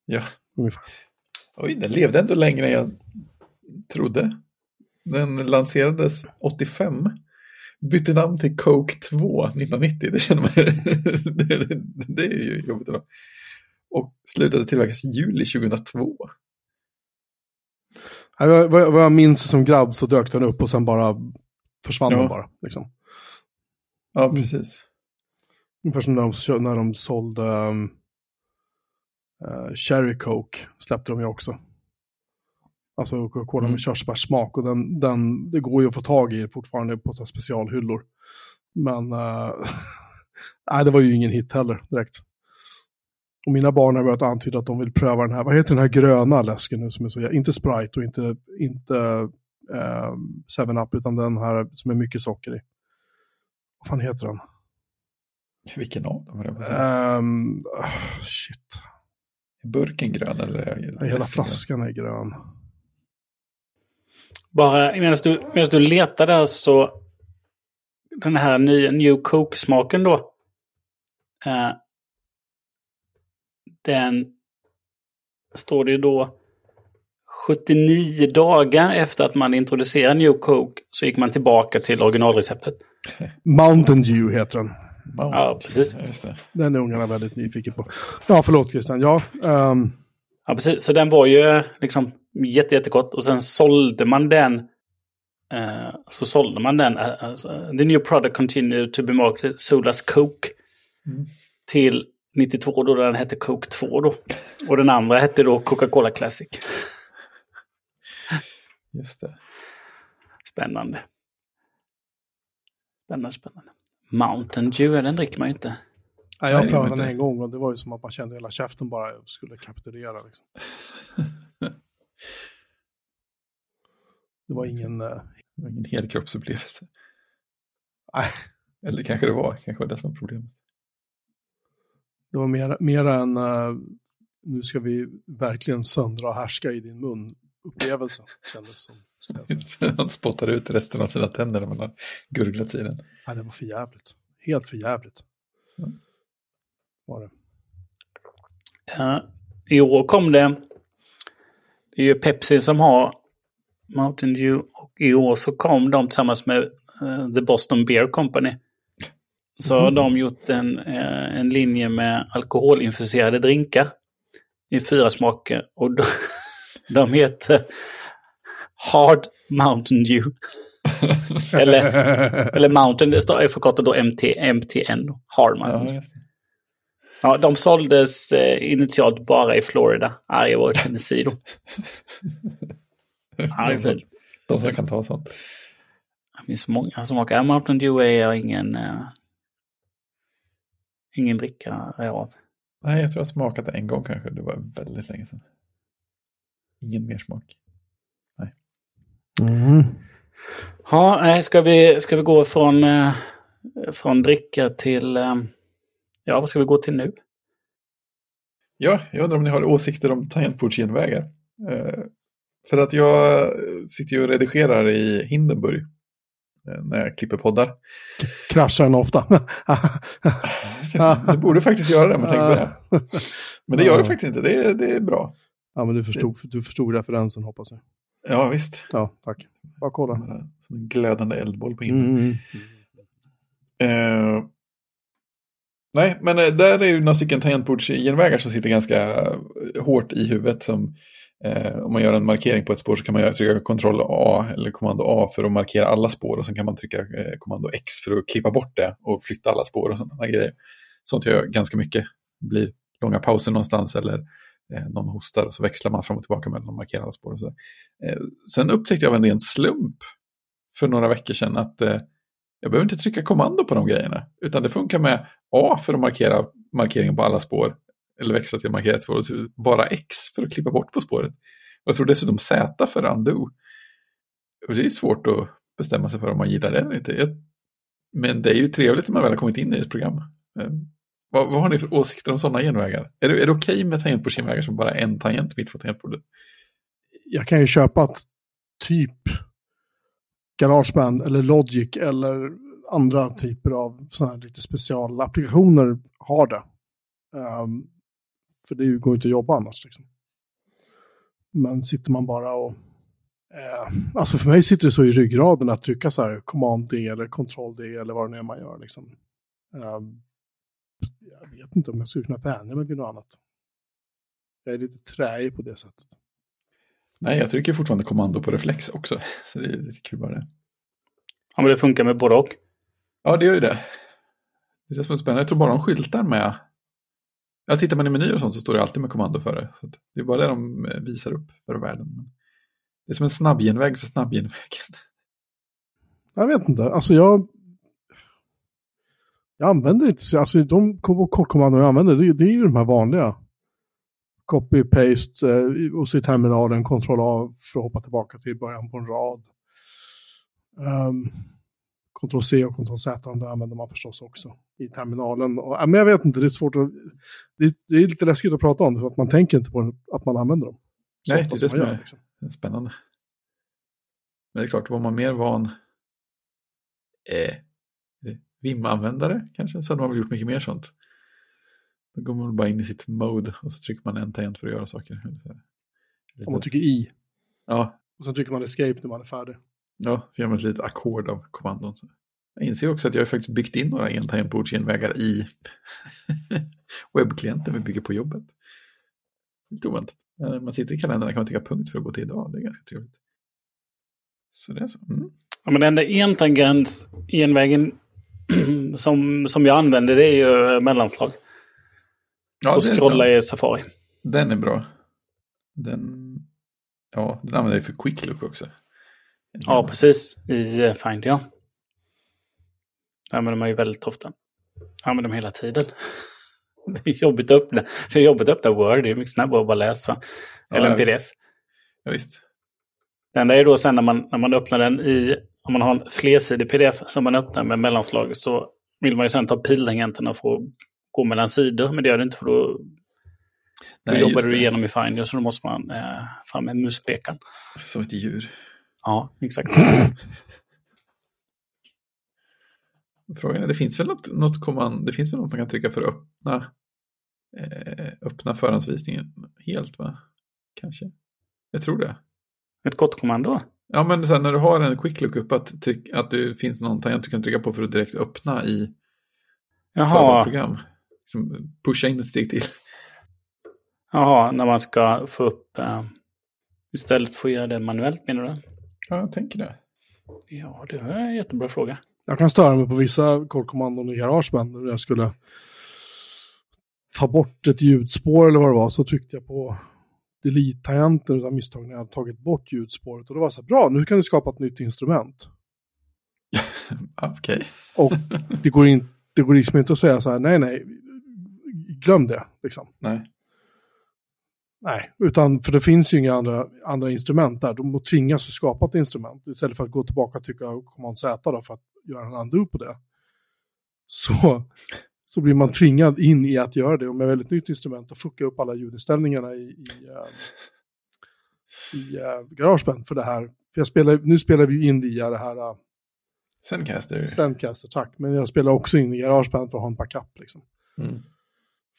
Ja. Ungefär. Oj, den levde ändå längre än jag trodde. Den lanserades 85. Bytte namn till Coke 2 1990. Det känner man det, det är ju jobbigt idag. Och slutade tillverkas i juli 2002.
Vad, vad jag minns som grabb så dök den upp och sen bara försvann ja. den bara. Liksom.
Ja, precis.
Ungefär som när de, när de sålde um, uh, Cherry Coke, släppte de ju också. Alltså Coca-Cola mm. med körsbärssmak och den, den, det går ju att få tag i fortfarande på så specialhyllor. Men uh, nej, det var ju ingen hit heller direkt. Och mina barn har börjat antyda att de vill pröva den här, vad heter den här gröna läsken nu som är så, inte Sprite och inte, inte uh, 7-Up utan den här som är mycket socker i. Vad fan heter den?
Vilken av dem?
Um, shit.
Är burken grön eller?
Nej, hela flaskan är grön.
Bara medan du, medan du letar där så den här nya New Coke-smaken då. Eh, den står det ju då 79 dagar efter att man introducerade New Coke så gick man tillbaka till originalreceptet.
Mountain Dew heter den.
Mountain ja, precis.
Den är ungarna väldigt nyfikna på. Ja, förlåt Christian. Ja, um...
ja, precis. Så den var ju liksom jätte, jättekort och sen sålde man den. Uh, så sålde man den. Uh, the new product continued to be marketed Solas Coke. Mm. Till 92 då den hette Coke 2 då. Och den andra hette då Coca-Cola Classic.
Just det.
Spännande. Spännande, spännande. Mountain Dew, den dricker man ju inte.
Nej, jag prövade den en gång och det var ju som att man kände hela käften bara skulle kapitulera. Liksom. det var ingen... Uh...
Det var ingen helkroppsupplevelse. Nej. Eller kanske det var, kanske var det som var problemet.
Det var mer, mer än uh, nu ska vi verkligen söndra och härska i din mun upplevelse. Kändes som,
Han spottar ut resten av sina tänder när man har gurglat i den.
Nej, det var för jävligt. Helt för jävligt. Mm. Var det.
Ja, I år kom det. Det är ju Pepsi som har Mountain Dew. Och i år så kom de tillsammans med uh, The Boston Beer Company. Så mm. har de gjort en, uh, en linje med alkoholinfuserade drinkar. I fyra smaker. Och de, de heter Hard Mountain Dew. eller, eller Mountain, det står förkortat då MT, MTN. Hard Mountain ja, ja, de såldes eh, initialt bara i Florida, Iowa och Tennessee då.
ja, de, de som kan ta sånt.
Det finns många som åker. Mountain Dew är jag ingen, uh, ingen drickare av.
Nej, jag tror jag smakat det en gång kanske. Det var väldigt länge sedan. Ingen mer smak. Nej.
Mm. Ja, ska vi, ska vi gå från, eh, från dricka till... Eh, ja, vad ska vi gå till nu?
Ja, jag undrar om ni har åsikter om tangentbordsgenvägar. Eh, för att jag sitter ju och redigerar i Hindenburg när jag klipper poddar.
Kraschar den ofta?
du borde faktiskt göra det om man tänker på det. Men det gör det faktiskt inte, det är, det är bra.
Ja, men du förstod, du förstod referensen hoppas jag.
Ja, visst.
Ja, tack. Bara kolla.
Som en glödande eldboll på himlen. Mm. Uh, nej, men eh, där är ju några stycken tangentbordsgenvägar som sitter ganska eh, hårt i huvudet. Som, uh, om man gör en markering på ett spår så kan man trycka kontroll A eller kommando A för att markera alla spår. Och sen kan man trycka uh, kommando X för att klippa bort det och flytta alla spår och sådana grejer. Sånt gör jag ganska mycket. Det blir långa pauser någonstans eller Eh, någon hostar och så växlar man fram och tillbaka mellan de markerade spår. Och så eh, sen upptäckte jag av en ren slump för några veckor sedan att eh, jag behöver inte trycka kommando på de grejerna, utan det funkar med A för att markera markeringen på alla spår, eller växla till markerat spår, och bara X för att klippa bort på spåret. Och jag tror dessutom Z för undo. Och det är svårt att bestämma sig för om man gillar det eller inte. Men det är ju trevligt när man väl har kommit in i ett program. Eh, vad, vad har ni för åsikter om sådana genvägar? Är det, är det okej okay med tangentbordsgenvägar som bara är en tangent mitt på tangentbordet?
Jag kan ju köpa att typ Garageband eller Logic eller andra typer av sådana här lite specialapplikationer har det. Um, för det går inte att jobba annars. Liksom. Men sitter man bara och... Eh, alltså för mig sitter det så i ryggraden att trycka så här command D eller control D eller vad det nu är man gör. Liksom. Um, jag vet inte om jag skulle kunna vänja mig vid något annat. Jag är lite träig på det sättet.
Nej, jag trycker fortfarande kommando på reflex också. Så det är lite kul bara det.
Ja, men det funkar med både och.
Ja, det gör ju det. Det är det som är spännande. Jag tror bara de skyltar med... Ja, tittar man i menyer och sånt så står det alltid med kommando för det. Så det är bara det de eh, visar upp för världen. Det är som en snabbgenväg för snabbgenvägen.
Jag vet inte. Alltså jag... Jag använder inte så... Alltså de kortkommandon jag använder, det, det är ju de här vanliga. Copy, paste eh, och så i terminalen, kontroll A för att hoppa tillbaka till början på en rad. Um, Ctrl-C och Ctrl-Z använder man förstås också i terminalen. Och, men jag vet inte, det är svårt att... Det, det, är lite läskigt att prata om det för att man tänker inte på att man använder dem.
Nej, det är det som är liksom. spännande. Men det är klart, var man mer van eh, Vim-användare kanske så hade man väl gjort mycket mer sånt. Då går man bara in i sitt mode och så trycker man en tangent för att göra saker.
Om man trycker i.
Ja.
Och sen trycker man escape när man är färdig.
Ja, så gör man ett litet ackord av kommandon. Jag inser också att jag har faktiskt byggt in några entangentbordsgenvägar i webbklienten vi bygger på jobbet. Lite oväntat. Man sitter i kalendern kan man trycka punkt för att gå till idag. Det är ganska trevligt. Så det är så. Mm.
Ja, men den där entangents-genvägen som, som jag använder det är ju mellanslag. Ja, och scrolla i Safari.
Den är bra. Den, ja, den använder jag för quick look också.
Ja, precis. I eh, Find, ja. Det använder man ju väldigt ofta. Jag använder dem hela tiden. Det är jobbigt att öppna. Det är jobbigt att öppna Word. Det är mycket snabbare att bara läsa. Eller ja, en pdf.
Visst. Ja, visst.
Det enda är då sen när man, när man öppnar den i, om man har en flersidig pdf som man öppnar med mellanslag så vill man ju sen ta piltangenterna för att gå mellan sidor. Men det gör det inte för då, Nej, då jobbar du igenom i Finder så då måste man eh, fram med muspekan.
Som ett djur.
Ja, exakt.
Frågan är, det finns väl något, något kommand, det finns väl något man kan trycka för att öppna, eh, öppna förhandsvisningen helt va? Kanske. Jag tror det.
Ett kortkommando?
Ja, men sen när du har en quick lookup att, att det finns någon tangent du kan trycka på för att direkt öppna i
Jaha.
program. Liksom pusha in ett steg till.
Jaha, när man ska få upp uh, istället för att göra det manuellt menar du?
Ja, jag tänker det.
Ja, det är en jättebra fråga.
Jag kan störa mig på vissa kortkommandon i Garageband när jag skulle ta bort ett ljudspår eller vad det var så tryckte jag på delete-tangenten av misstag när jag hade tagit bort ljudspåret och det var så här, bra, nu kan du skapa ett nytt instrument.
Okej.
Och det går, in, det går liksom inte att säga så här, nej, nej, glöm det, liksom.
Nej.
Nej, utan för det finns ju inga andra, andra instrument där. De tvingas att skapa ett instrument istället för att gå tillbaka och trycka command Z då för att göra en undo på det. Så, så blir man tvingad in i att göra det och med väldigt nytt instrument och fucka upp alla ljudinställningarna i, i, uh, i uh, Garageband för det här. För jag spelar, nu spelar vi in via det här uh,
Zencaster.
Zencaster, tack. Men jag spelar också in i Garageband för att ha en backup. Liksom.
Mm.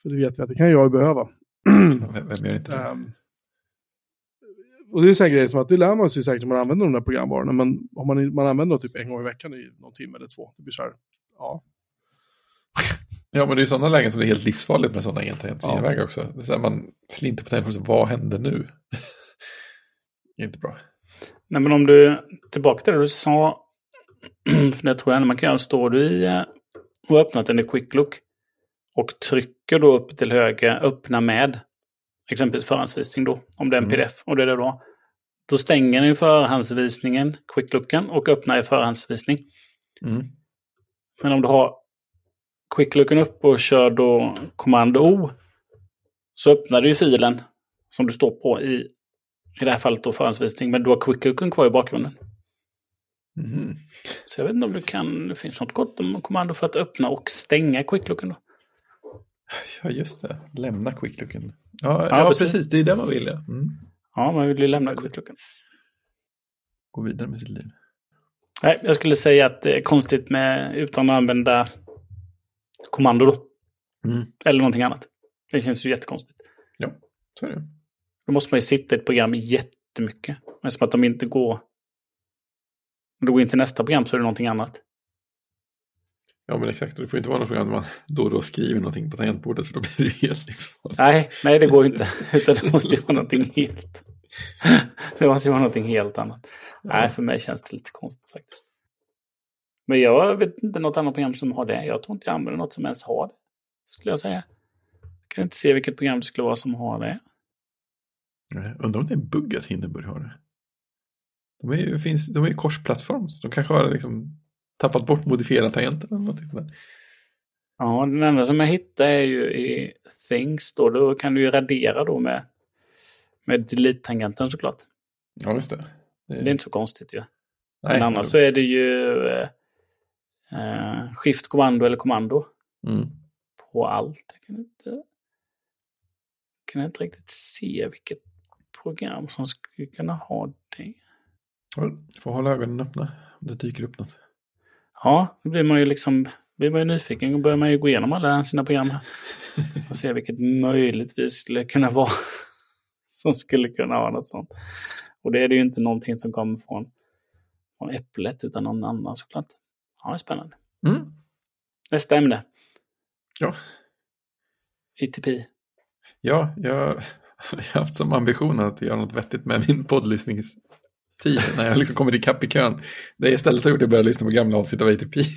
För det vet vi att det kan jag behöva.
Vem gör inte det? Um,
och det är en grej som att det lär man sig säkert när man använder de där programvarorna, men om man, man använder dem typ en gång i veckan i någon timme eller två, det blir så här, ja.
Ja, men det är sådana lägen som är helt livsfarligt med sådana entangentsinvägar ja. också. Det är så här, man slinter på tempen, vad händer nu? det är inte bra.
Nej, men om du, tillbaka till det du sa, för det tror jag man kan göra, står du i eh, och öppnat den i Quick Look och trycker då upp till höger, öppna med, exempelvis förhandsvisning då, om det är en mm. pdf och det är det då. Då stänger ni förhandsvisningen, quicklooken, och öppnar i förhandsvisning.
Mm.
Men om du har quicklooken upp och kör då kommando O så öppnar du ju filen som du står på i, i det här fallet då förhandsvisning, men du har quicklooken kvar i bakgrunden.
Mm.
Så jag vet inte om du kan, det finns något gott om kommando för att öppna och stänga quicklooken då.
Ja, just det. Lämna quicklooken. Ja, ja, ja precis. precis. Det är det man vill. Ja, mm.
ja man vill ju lämna quicklooken.
Gå vidare med sitt liv.
Nej, jag skulle säga att det är konstigt med utan att använda kommando då.
Mm.
Eller någonting annat. Det känns ju jättekonstigt.
Så är det.
Då måste man ju sitta i ett program jättemycket. Men som att de inte går... Om du går in till nästa program så är det någonting annat.
Ja men exakt, det får inte vara något program där man då och då skriver någonting på tangentbordet för då blir det helt livsfarligt.
Nej, nej det går inte. Utan det måste ju vara någonting helt... det måste ju vara någonting helt annat. Ja. Nej, för mig känns det lite konstigt faktiskt. Men jag vet inte något annat program som har det. Jag tror inte jag använder något som ens har det. Skulle jag säga. Jag kan inte se vilket program det skulle vara som har det.
Nej, undrar om det är en bugg att Hindenburg har det. De är ju, finns, de är ju korsplattform. de kanske har liksom tappat bort modifierartangenten eller någonting.
Ja, den enda som jag hittar är ju i Things då. Då kan du ju radera då med, med delete-tangenten såklart.
Ja, just det.
Det är, det är inte så konstigt ju. Ja. Men annars så är det ju eh, skift kommando eller kommando.
Mm.
På allt. Jag kan inte, kan inte riktigt se vilket program som skulle kunna ha det.
Du får hålla ögonen öppna om det dyker upp något.
Ja, då blir man ju liksom blir man ju nyfiken och börjar man ju gå igenom alla sina program här. Och se vilket möjligtvis skulle kunna vara som skulle kunna ha något sånt. Och det är det ju inte någonting som kommer från, från Äpplet utan någon annan såklart. Ja, det är spännande.
Mm.
Nästa ämne.
Ja.
ITP.
Ja, jag har haft som ambition att göra något vettigt med min poddlyssnings tid när jag liksom kommit ikapp i kön. Det jag istället har gjort är att börja lyssna på gamla avsnitt av ATP.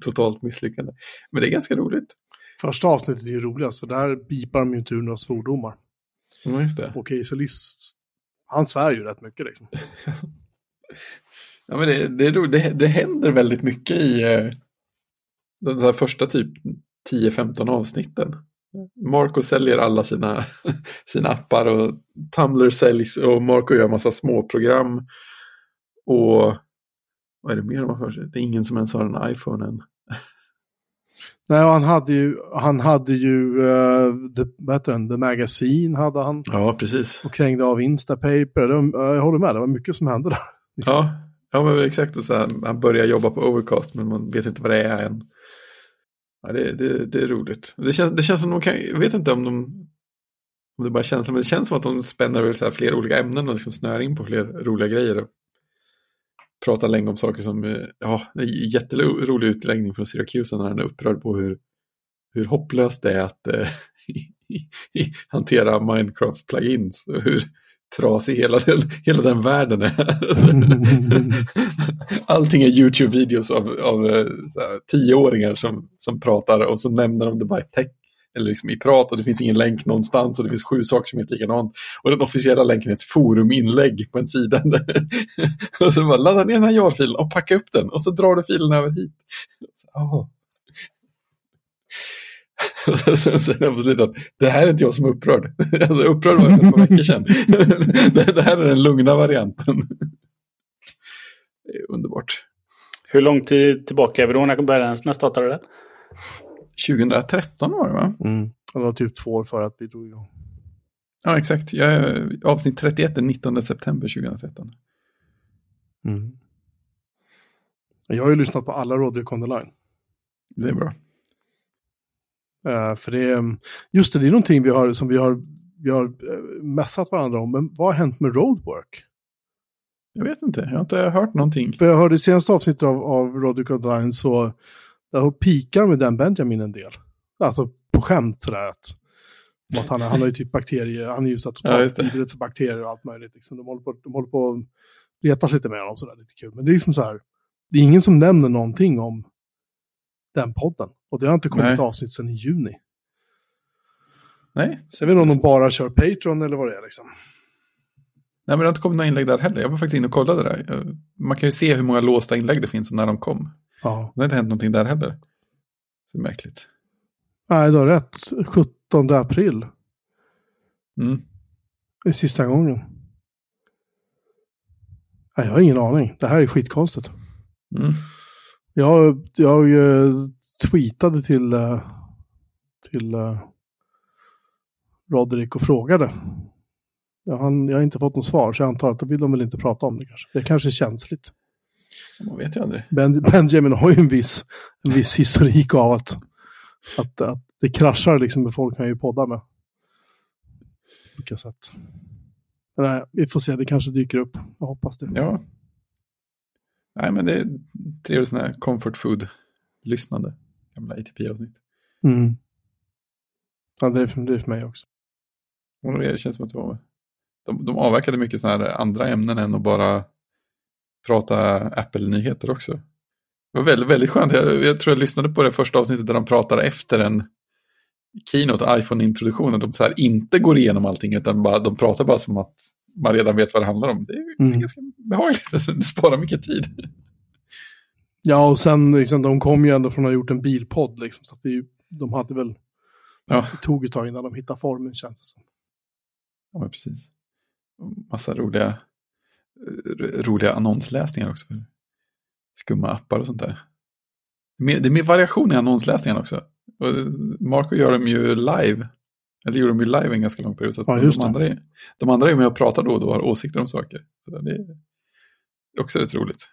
Totalt misslyckande. Men det är ganska roligt.
Första avsnittet är ju roligast för där bipar de ju inte ur några svordomar.
Ja, just det.
Och så Liss, han svär ju rätt mycket liksom.
ja, men det, det, det, det händer väldigt mycket i eh, de första typ 10-15 avsnitten. Marco säljer alla sina, sina appar och Tumblr säljs och Marco gör massa småprogram. Och vad är det mer de har för sig? Det är ingen som ens har en iPhone än.
Nej, han hade ju, han hade ju uh, the, vad heter den, the Magazine hade han.
Ja, precis.
Och krängde av Instapaper. Det, jag håller med, det var mycket som hände där.
Ja, ja men exakt. Och så här, han börjar jobba på Overcast men man vet inte vad det är än. Ja, det, det, det är roligt. Det känns, det känns som de kan, jag vet inte om de, om det bara känns, men det känns som att de spänner över så här flera olika ämnen och liksom snör in på fler roliga grejer. Och pratar länge om saker som, eh, ja, en jätterolig utläggning från Syracuse när han är upprörd på hur, hur hopplöst det är att eh, hantera Minecrafts plugins. Och hur, trasig hela den, hela den världen är. Allting är YouTube-videos av, av eh, tioåringar som, som pratar och så nämner de det bara i text eller liksom i prat och det finns ingen länk någonstans och det finns sju saker som är likadant. Och den officiella länken är ett foruminlägg på en sida. och så bara ladda ner den här jar-filen och packa upp den och så drar du filen över hit. oh. Och sen säger han på slutet att det här är inte jag som är upprörd. Alltså, upprörd var jag för ett par veckor sedan. det här är den lugna varianten. Det är underbart.
Hur lång tid tillbaka är vi då? När började startade det?
2013 var det va?
Mm. Det var typ två år för att vi drog igång.
Ja, exakt. Jag, avsnitt 31 är 19 september 2013.
Mm. Jag har ju lyssnat på alla Roderick on the line.
Det är bra.
Uh, för det är, just det, det är någonting vi har, som vi har, vi har uh, mässat varandra om, men vad har hänt med roadwork?
Jag vet inte, jag har inte hört någonting.
För jag hörde i senaste avsnittet av, av Roderick Online så där pikar med den Benjamin en del. Alltså på skämt sådär att, att han, han har ju typ bakterier, han är ju så totalt ja, för bakterier och allt möjligt. Liksom. De, håller på, de håller på att retas lite med honom sådär, lite kul. Men det är liksom så här, det är ingen som nämner någonting om den podden. Och det har inte kommit Nej. avsnitt sedan i juni.
Nej.
Så jag vet inte om de bara kör Patreon eller vad det är liksom.
Nej, men det har inte kommit några inlägg där heller. Jag var faktiskt inne och kollade där. Man kan ju se hur många låsta inlägg det finns och när de kom.
Ja.
Det har inte hänt någonting där heller. Så märkligt.
Nej, du har rätt. 17 april.
Mm.
Det är sista gången. Nej, jag har ingen aning. Det här är skitkonstigt.
Mm.
Jag, jag uh, tweetade till, uh, till uh, Roderick och frågade. Jag, han, jag har inte fått något svar, så jag antar att då vill de väl inte prata om det kanske. Det kanske är känsligt.
Man vet ju aldrig.
Ben, Benjamin har ju en viss, en viss historik av att, att, att det kraschar liksom med folk kan ju podda med. På olika sätt. Nej, vi får se, det kanske dyker upp. Jag hoppas det.
Ja. Nej, men det är trevligt sådana här comfort food-lyssnande. Gamla ATP-avsnitt.
Mm. Ja, det är, för, det är för mig också.
Och det känns som att det var... De, de avverkade mycket sådana här andra ämnen än att bara prata Apple-nyheter också. Det var väldigt, väldigt skönt. Jag, jag, tror jag lyssnade på det första avsnittet där de pratade efter en Keynote, iPhone-introduktionen. De så här inte går igenom allting utan bara, de pratar bara som att man redan vet vad det handlar om. Det är, mm. ganska behagligt, det sparar mycket tid.
Ja, och sen liksom, de kom ju ändå från att ha gjort en bilpodd, liksom, så att det, de hade väl, ja. det tog ett tag innan de hittade formen känns det som.
Ja, precis. Massa roliga, roliga annonsläsningar också. För skumma appar och sånt där. Det är mer variation i annonsläsningen också. Och Marco gör dem ju live. Eller gjorde de ju live en ganska lång period. Så ja, de, andra är, de andra är med och pratar då och då och har åsikter om saker. Så det är också rätt roligt.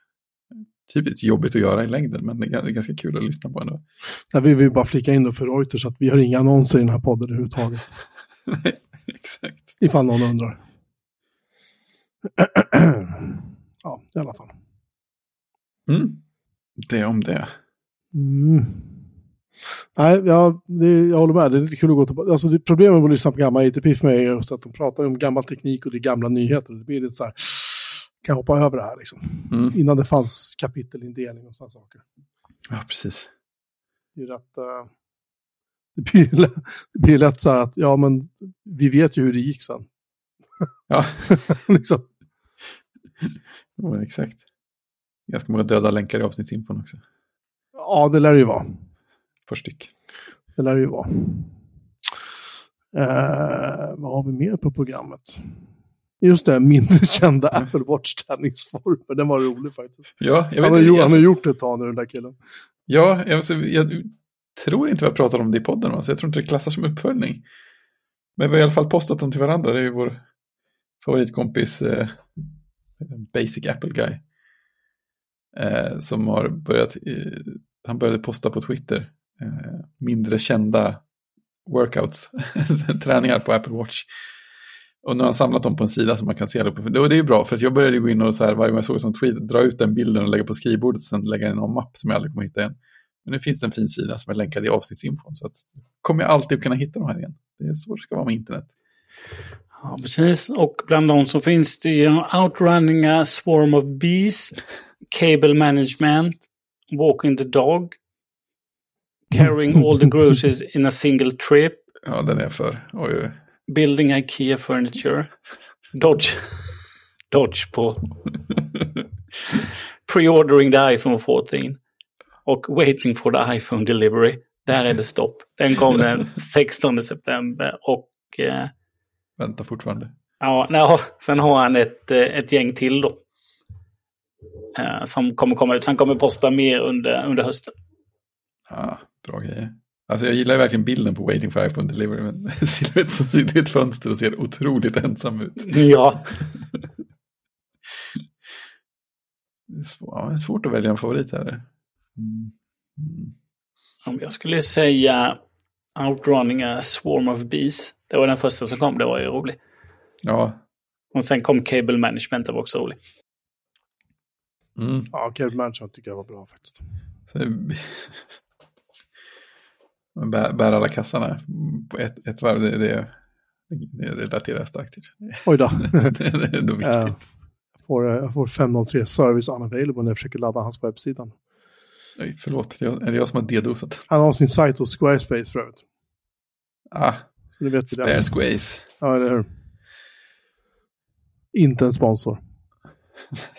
Typiskt jobbigt att göra i längden, men det är ganska kul att lyssna på ändå.
Ja, vi vill bara flika in då för Reuters att vi har inga annonser i den här podden överhuvudtaget.
Nej, exakt.
Ifall någon undrar. ja, i alla fall.
Mm. Det om det.
Mm. Nej, ja, det, jag håller med. Det är lite kul att gå tillbaka. Alltså, det, problemet med att lyssna på gamla ITP för mig är just att de pratar om gammal teknik och det är gamla nyheter. Det blir lite så här, kan hoppa över det här liksom. Mm. Innan det fanns kapitelindelning och sådana saker.
Ja, precis.
Det är rätt... Uh, det, blir, det blir lätt så här att, ja men vi vet ju hur det gick sen.
Ja. liksom. ja, exakt. Ganska många döda länkar i avsnittsinfon också.
Ja, det lär det ju vara.
Ett par styck.
Det lär det ju vara. Eh, vad har vi mer på programmet? Just det, mindre kända Apple Watch-träningsformer. Den var rolig faktiskt.
Ja,
jag vet han, har, gjort, han har gjort det ett tag nu, den där killen.
Ja, jag, jag tror inte vi har pratat om det i podden, va? så jag tror inte det klassas som uppföljning. Men vi har i alla fall postat dem till varandra. Det är ju vår favoritkompis eh, Basic Apple Guy. Eh, som har börjat, eh, han började posta på Twitter eh, mindre kända workouts, träningar på Apple Watch. Och nu har han samlat dem på en sida som man kan se allihopa. Och det är ju bra, för att jag började gå in och så här, varje gång jag såg som tweet, dra ut den bilden och lägga på skrivbordet och sen lägga den i någon mapp som jag aldrig kommer hitta igen. Men nu finns det en fin sida som är länkad i avsnittsinfon, så att kommer jag alltid kunna hitta de här igen. Det är så det ska vara med internet.
Ja, precis. Och bland dem så finns det ju Outrunning a Swarm of Bees, Cable Management, Walking the Dog, Carrying all the groceries in a single trip.
Ja, den är för. Oj, oj.
Building IKEA furniture. Dodge. Dodge på. Pre-ordering the iPhone 14. Och waiting for the iPhone delivery. Där är det stopp. Den kom den 16 september och... Eh,
Väntar fortfarande.
Ja, no, sen har han ett, eh, ett gäng till då. Eh, som kommer komma ut. Sen kommer posta mer under, under hösten.
Ja, bra grejer. Alltså jag gillar verkligen bilden på Waiting for iPhone Delivery, men Silhouette som sitter i ett fönster och ser otroligt ensam ut.
Ja.
det, är svår, ja, det är svårt att välja en favorit här. Mm.
Mm. Om jag skulle säga Outrunning a Swarm of Bees. Det var den första som kom, det var ju rolig.
Ja.
Och sen kom Cable Management, det var också rolig.
Mm. Ja, Cable Management tycker jag var bra faktiskt.
bär, bär alla kassarna på ett, ett varv, det, det, det relaterar starkt till.
Oj då.
det, är ändå viktigt. Jag
får, jag får 503 service unavailable när jag försöker ladda hans webbsidan.
Oj, förlåt, är det jag som har dedosat?
Han har sin sajt hos Squarespace förut.
Ah, Så det vet Squarespace.
Ja, eller hur. Inte en sponsor.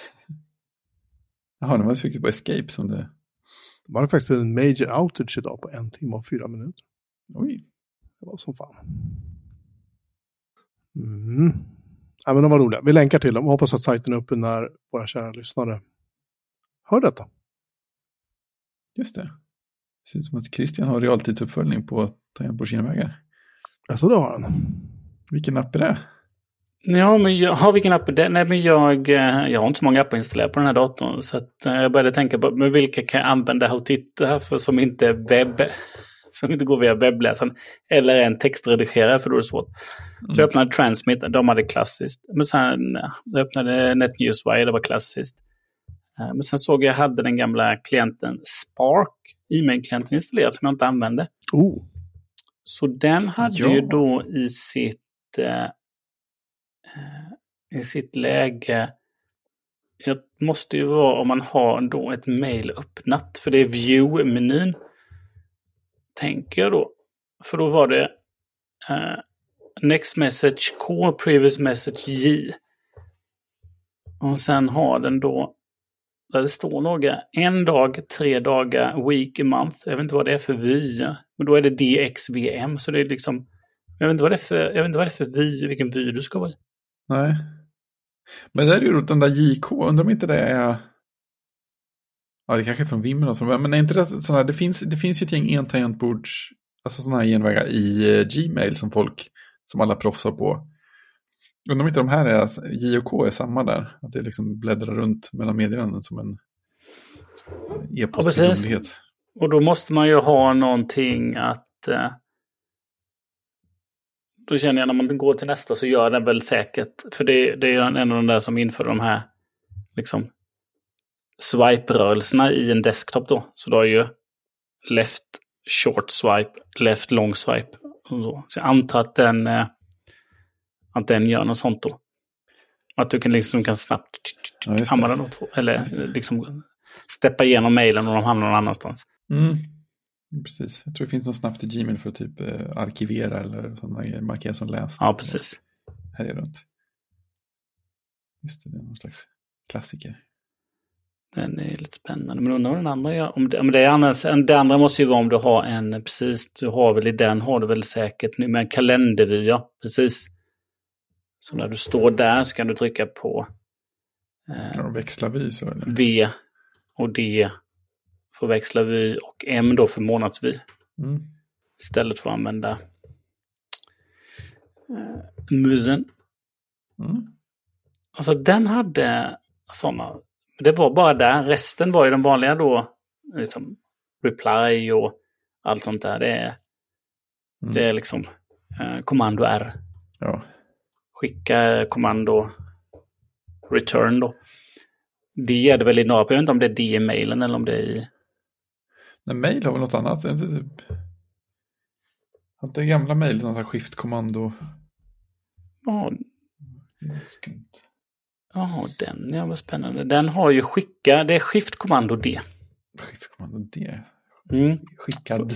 Jaha, nu var jag på Escape som det...
De hade faktiskt en major outage idag på en timme och fyra minuter.
Oj.
Det var som fan. Mm. Ja, men de var roliga. Vi länkar till dem och hoppas att sajten är uppe när våra kära lyssnare hör detta.
Just det. Det ser ut som att Christian har realtidsuppföljning på Tangent på Kinavägar.
Alltså det har han.
Vilken app är det?
Ja, men jag har vilken app? Nej, men jag, eh, jag har inte så många appar installerade på den här datorn. Så eh, jag började tänka på men vilka kan jag använda och titta för som inte är webb som inte går via webbläsaren. Eller en textredigerare för då är det svårt. Mm. Så jag öppnade Transmit, de hade klassiskt. Men sen jag öppnade NetNewsWire, det var klassiskt. Eh, men sen såg jag, hade den gamla klienten Spark, e-mail-klienten installerad som jag inte använde.
Oh.
Så den hade ja. ju då i sitt, Eh, i sitt läge det måste ju vara om man har då ett mail öppnat. För det är view-menyn. Tänker jag då. För då var det eh, Next message K, previous message J. Och sen har den då där det står några en dag, tre dagar, week, month. Jag vet inte vad det är för vy. Men då är det DXVM. Så det är liksom... Jag vet inte vad det är för, jag vet inte vad det är för vy, vilken vy du ska vara i.
Nej. Men det är ju den där JK, undrar om inte det är... Ja, det kanske är från Vim eller men är inte det sådana, det finns, det finns ju ett gäng entangentbords, alltså sådana här genvägar i uh, Gmail som folk, som alla proffsar på. Undrar om inte de här är, JK är samma där, att det liksom bläddrar runt mellan meddelanden som en e-postmöjlighet.
Ja, och då måste man ju ha någonting att uh då känner jag när man går till nästa så gör den väl säkert. För det, det är en av de där som inför de här liksom swipe-rörelserna i en desktop då. Så du har ju left short swipe, left long swipe. Och så. så jag antar att den, eh, att den gör något sånt då. Att du kan liksom kan snabbt ja, använda något. Eller liksom steppa igenom mejlen och de hamnar någon annanstans.
Mm. Precis. Jag tror det finns något snabbt i Gmail för att typ eh, arkivera eller sådana grejer, markera som läst.
Ja, precis.
Här är runt. Just det, det är någon slags klassiker.
Den är lite spännande. Men undrar vad den andra gör. Om det, om det, är annars, det andra måste ju vara om du har en, precis, du har väl i den har du väl säkert nu med en kalendervy, ja, precis. Så när du står där så kan du trycka på
eh, kan du växla vy så? Eller?
V och D för växla vy och M då för månadsvy. Mm. Istället för att använda eh, musen. Mm. Alltså den hade sådana, det var bara där. Resten var ju de vanliga då, liksom reply och allt sånt där. Det är, mm. det är liksom eh, kommando R.
Ja.
Skicka kommando return då. Det är det väl i några, jag vet inte om det är det i mailen eller om det är i
Nej, mail har väl något annat? Inte typ... Inte gamla mail någon sån skiftkommando?
Ja. Ja, den ja, vad spännande. Den har ju skicka, det är skiftkommando D.
Skiftkommando D?
Mm.
Skickad.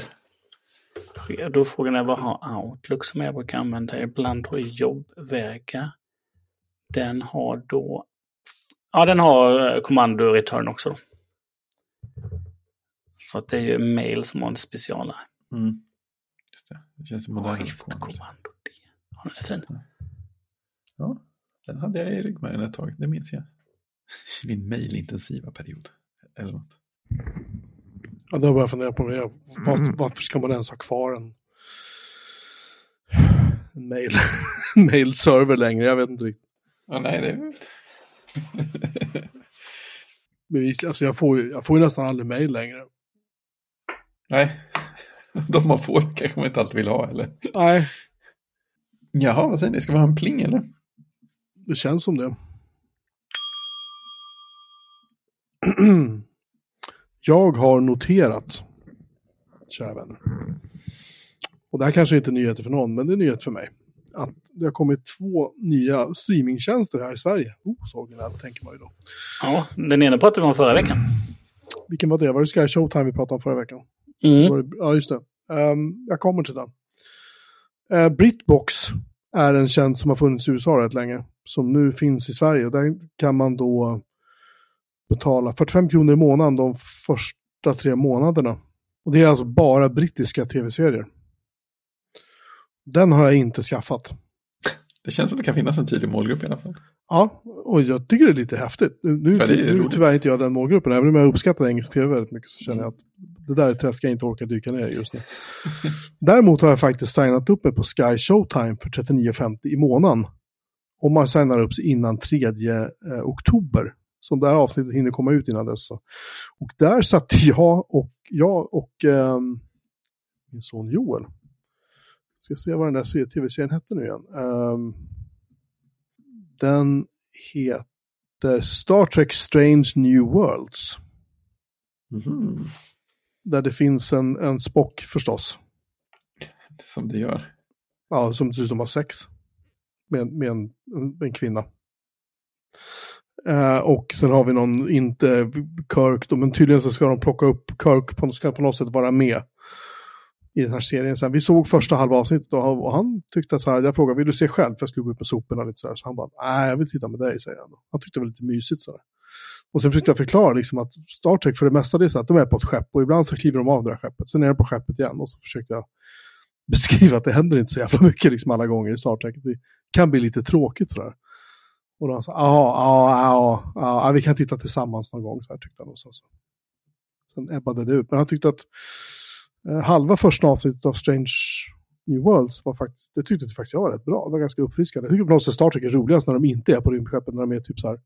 Då frågan är vad har Outlook som jag brukar använda ibland har jobbvägar. Den har då, ja den har kommando return också. Så att det är ju mail som har en specialare.
Mm. Just det. det känns som
Skiftkommando D. Ja, den är fin.
Ja, den hade jag i ryggmärgen ett tag, det minns jag. Min mailintensiva period. Eller något.
Ja, då har jag fundera på det. Varför, mm. varför ska man ens ha kvar en, en mail, mailserver längre? Jag vet inte riktigt.
Ja, nej, det är
Bevisligen, alltså jag får, jag får ju nästan aldrig mail längre.
Nej, de man får kanske man inte alltid vill ha eller?
Nej.
Jaha, vad säger ni? Ska vi ha en pling eller?
Det känns som det. Jag har noterat, kära vänner, och det här kanske inte är nyheter för någon, men det är nyhet för mig, att det har kommit två nya streamingtjänster här i Sverige. Oh, originellt tänker man ju då.
Ja, den ena pratade vi om förra veckan.
Vilken var det? Var det Sky Showtime vi pratade om förra veckan?
Mm.
Ja, just det. Um, jag kommer till den. Uh, Britbox är en tjänst som har funnits i USA rätt länge. Som nu finns i Sverige. Där kan man då betala 45 kronor i månaden de första tre månaderna. Och det är alltså bara brittiska tv-serier. Den har jag inte skaffat.
Det känns som att det kan finnas en tydlig målgrupp i alla fall.
Ja, och jag tycker det är lite häftigt. Nu, ja, nu tyvärr inte jag den målgruppen, även om jag uppskattar engelsk tv väldigt mycket så känner jag att det där är träsk jag inte orkar dyka ner i just nu. Däremot har jag faktiskt signat upp mig på Sky Showtime för 39,50 i månaden. Om man signar upp sig innan 3 eh, oktober. Som det här avsnittet hinner komma ut innan dess. Och där satte jag och, jag och eh, min son Joel. Ska se vad den där tv-serien hette nu igen. Um, den heter Star Trek Strange New Worlds. Mm. Där det finns en, en Spock förstås.
Som det gör.
Ja, som dessutom har sex. Med, med en, en kvinna. Uh, och sen har vi någon, inte Kirk då, men tydligen så ska de plocka upp Kirk, på, ska på något sätt vara med i den här serien. Sen, vi såg första halva avsnittet och, och han tyckte så här, jag frågade, vill du se själv? För jag skulle gå ut med soporna lite så här. Så han bara, nej jag vill titta med dig, säger han. Han tyckte det var lite mysigt så här. Och sen försökte jag förklara liksom att Star Trek för det mesta det är så att de är på ett skepp och ibland så kliver de av det där skeppet. Sen är de på skeppet igen och så försökte jag beskriva att det händer inte så jävla mycket liksom alla gånger i Star Trek. Det kan bli lite tråkigt sådär. Och då han sa, ja, ja, ja, vi kan titta tillsammans någon gång, så här tyckte han. Och sen, så. sen ebbade det ut. Men han tyckte att halva första avsnittet av Strange New Worlds var faktiskt, det tyckte faktiskt jag var rätt bra. Det var ganska uppfriskande. Jag tycker på något sätt Star Trek är roligast när de inte är på rymdskeppet, när de är typ så här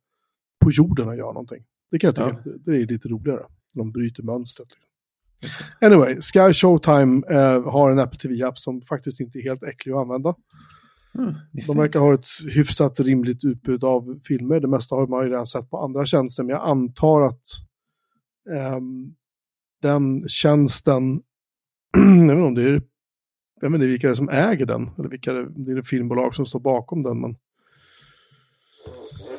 på jorden och gör någonting. Det kan jag tycka, ja. det, är lite roligare. De bryter mönstret. Liksom. Anyway, Sky Showtime eh, har en Apple TV-app som faktiskt inte är helt äcklig att använda. Mm, de verkar ha ett hyfsat rimligt utbud av filmer. Det mesta har man ju redan sett på andra tjänster, men jag antar att um, den tjänsten, jag vet inte om det är, jag vet inte vilka det är som äger den, eller vilka det, det är filmbolag som står bakom den. Men...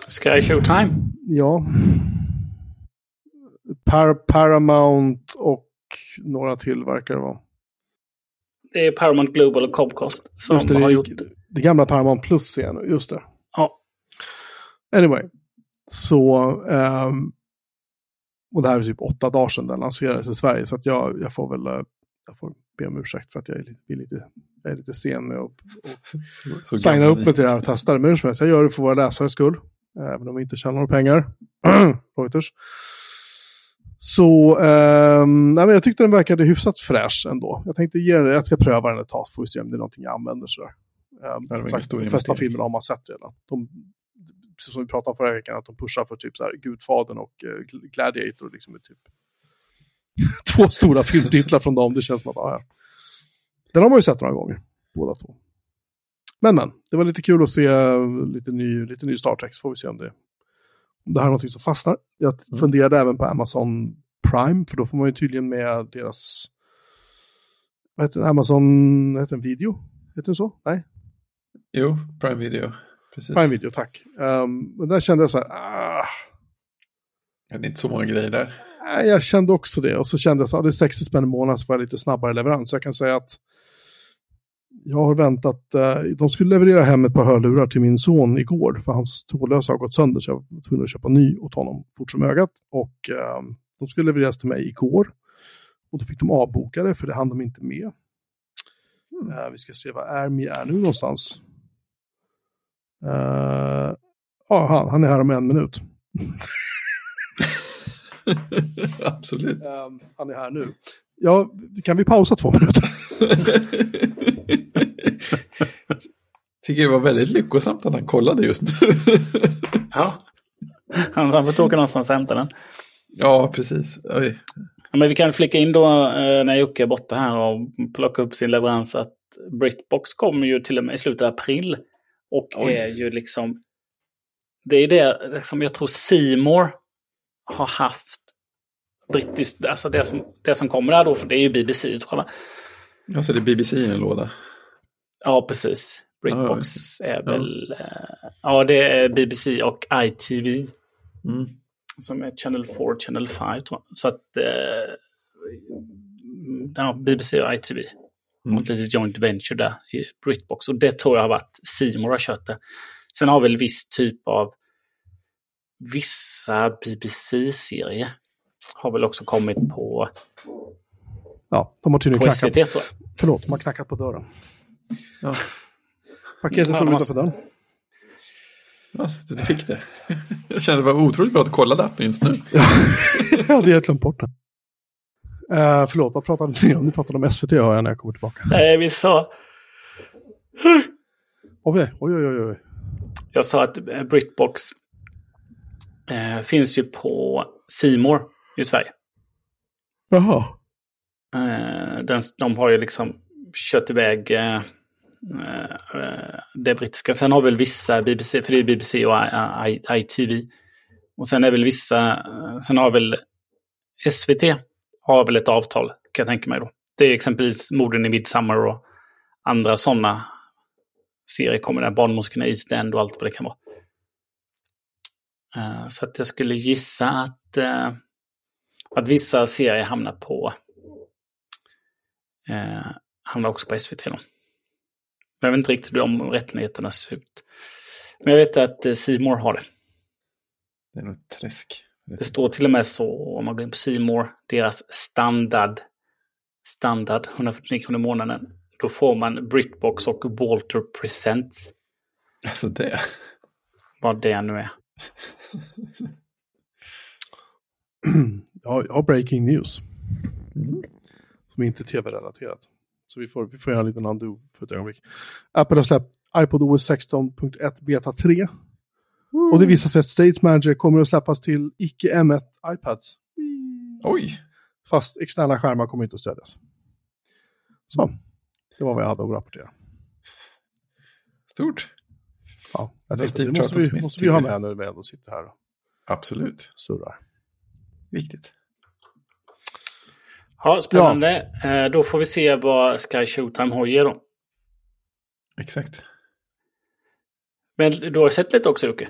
Sky Showtime?
Ja. Par Paramount och några till verkar det vara.
Det är Paramount Global och Comcast som
det,
har gjort
det gamla Paramount Plus igen, just det.
Ja.
Anyway, så... Um, och det här är typ åtta dagar sedan den lanserades i Sverige, så att jag, jag får väl jag får be om ursäkt för att jag är lite, är lite, jag är lite sen med att och signa upp mig till det här och testa det. Men jag gör det för våra läsares skull, även om vi inte tjänar några pengar. Reuters. Så um, nej, men jag tyckte den verkade hyfsat fräsch ändå. Jag tänkte ge jag ska pröva den ett tag, så får vi se om det är någonting jag använder. Sådär. Um, sagt, de flesta filmerna har man sett redan. De, som vi pratade om förra veckan, att de pushar för typ så här, Gudfadern och uh, Gladiator. Liksom, typ två stora filmtitlar från dem. Det känns som att, ja, Den har man ju sett några gånger, båda två. Men men, det var lite kul att se eh, lite ny, lite ny Star Trek, så får vi se om det, om det här är någonting som fastnar. Jag mm. funderade även på Amazon Prime, för då får man ju tydligen med deras vad heter det, Amazon, heter den, video? Heter den så? Nej?
Jo, Prime Video. Precis.
Prime Video, tack. Um, men där kände jag så här, ah.
Det är inte så många grejer där.
Jag kände också det. Och så kände jag här, det är 60 spänn i månaden så får jag lite snabbare leverans. Så jag kan säga att jag har väntat, uh, de skulle leverera hem ett par hörlurar till min son igår, för hans trådlösa har gått sönder, så jag var tvungen att köpa ny åt honom fort som ögat. Och uh, de skulle levereras till mig igår. Och då fick de avbokade, för det hann de inte med. Mm. Uh, vi ska se vad Ermi är nu någonstans. Uh, ja, han, han är här om en minut.
Absolut.
Um, han är här nu. Ja, kan vi pausa två minuter?
tycker det var väldigt lyckosamt att han kollade just nu.
ja, han får åka någonstans och hämta den.
Ja, precis. Oj.
Ja, men vi kan flika in då eh, när Jocke är borta här och plocka upp sin leverans att Britbox kommer ju till och med i slutet av april. Och Oj. är ju liksom... Det är det liksom jag tror Seymour har haft brittiskt, alltså det som, det som kommer där då, för det är ju BBC tror jag.
Alltså det är BBC i en låda?
Ja, precis. Britbox ah, är väl, ja. Uh, ja det är BBC och ITV. Mm. Som är Channel 4, Channel 5 tror jag. Så att, uh, ja, BBC och ITV. Mm. Och lite joint venture där i Britbox. Och det tror jag har varit Simon har kört det. Sen har väl viss typ av vissa BBC-serier har väl också kommit på
Ja, de har tydligen knackat. SVT, tror jag. Förlåt, de har knackat på dörren. Ja. Paketet ja, låg utanför dörren.
Ja, du fick det. Jag kände det var otroligt bra att du kollade appen just nu.
jag hade helt glömt bort det. Uh, förlåt, vad pratade ni om? Ni pratade om SVT hör jag när jag kommer tillbaka.
Nej, vi sa...
oj, oj, oj, oj.
Jag sa att Britbox eh, finns ju på Simor i Sverige.
Jaha.
Uh, den, de har ju liksom kört iväg uh, uh, det brittiska. Sen har väl vissa BBC, för det är BBC och ITV. Och sen är väl vissa, sen har väl SVT har väl ett avtal kan jag tänka mig då. Det är exempelvis Morden i Midsummer och andra sådana serier kommer där. Barnmorskorna i East End och allt vad det kan vara. Uh, så att jag skulle gissa att, uh, att vissa serier hamnar på uh, hamnar också på SVT. Då. Jag vet inte riktigt de rättigheterna ser ut. Men jag vet att Seymour har det.
Det är något träsk.
Det står till och med så om man går in på Seymour, deras standard, standard 149 kronor i månaden. Då får man Britbox och Walter Presents.
Alltså det?
Vad det nu är.
ja, jag har breaking news. Mm. Som inte är tv-relaterat. Så vi får, vi får göra en liten undo för ett ögonblick. Apple har släppt iPod OS 16.1 Beta 3. Mm. Och det visar sig att States Manager kommer att släppas till icke M1 iPads.
Oj!
Fast externa skärmar kommer inte att stödjas. Så, det var vad jag hade att rapportera.
Stort.
Ja, jag tänkte, det måste vi, måste vi ha med när vi ändå sitter här och
Absolut.
surrar.
Viktigt.
Ja, spännande. Ja. Eh, då får vi se vad Sky Showtime har ge då.
Exakt.
Men du har sett lite också, Jocke?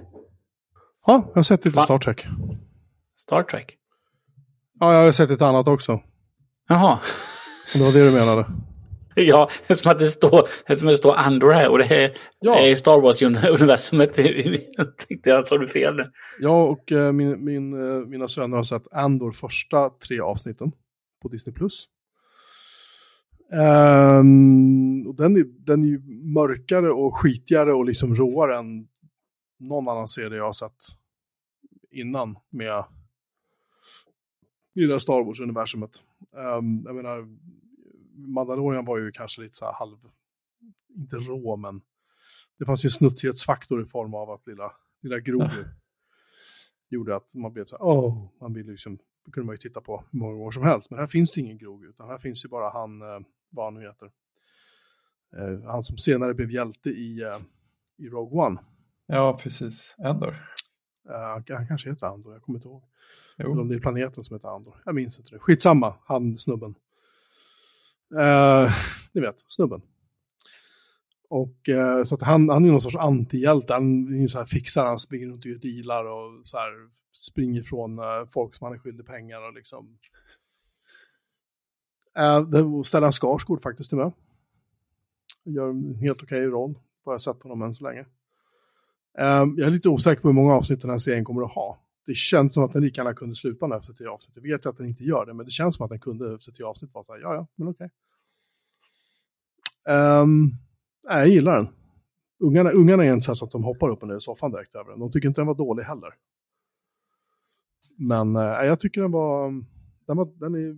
Ja, jag har sett lite Va? Star Trek.
Star Trek?
Ja, jag har sett ett annat också.
Jaha.
Det var det du menade.
Ja, som att det står, som det står Andor här och det är, ja. är Star Wars-universumet. jag tänkte jag sa du fel nu.
Jag och eh, min, min, eh, mina söner har sett Andor första tre avsnitten på Disney+. Um, och den, är, den är ju mörkare och skitigare och liksom råare än någon annan serie jag har sett innan med i det Star Wars-universumet. Um, jag menar, Mandalorian var ju kanske lite så här halv, inte rå, men det fanns ju snutsighetsfaktor i form av att lilla, lilla Grogu gjorde att man blev så här, åh, man vill liksom, det kunde man ju titta på hur många år som helst, men här finns det ingen Grogu, utan här finns ju bara han, eh, vad han nu heter, eh, han som senare blev hjälte i, eh, i Rogue One.
Ja, precis, Andor.
Uh, han kanske heter Andor, jag kommer inte ihåg. Jo. Eller om det är planeten som heter Andor, jag minns inte det. Skitsamma, han snubben. Eh, ni vet, snubben. Och eh, så att han, han är någon sorts antihjälte, han är ju så här fixar, han springer runt och gör dealar och så här springer från eh, folk som han är skyldig pengar och liksom. Eh, Stellan Skarsgård faktiskt är med. Gör en helt okej okay roll, vad jag sett honom än så länge. Eh, jag är lite osäker på hur många avsnitt den här serien kommer att ha. Det känns som att den lika gärna kunde sluta efter tio avsnitt. Jag vet att den inte gör det, men det känns som att den kunde tio avsnitt vara så här, ja, ja, men okej. Okay. Um, nej, jag gillar den. Ungarna, ungarna är inte så att de hoppar upp och ner i soffan direkt över den. De tycker inte den var dålig heller. Men uh, jag tycker den var, den var, den är,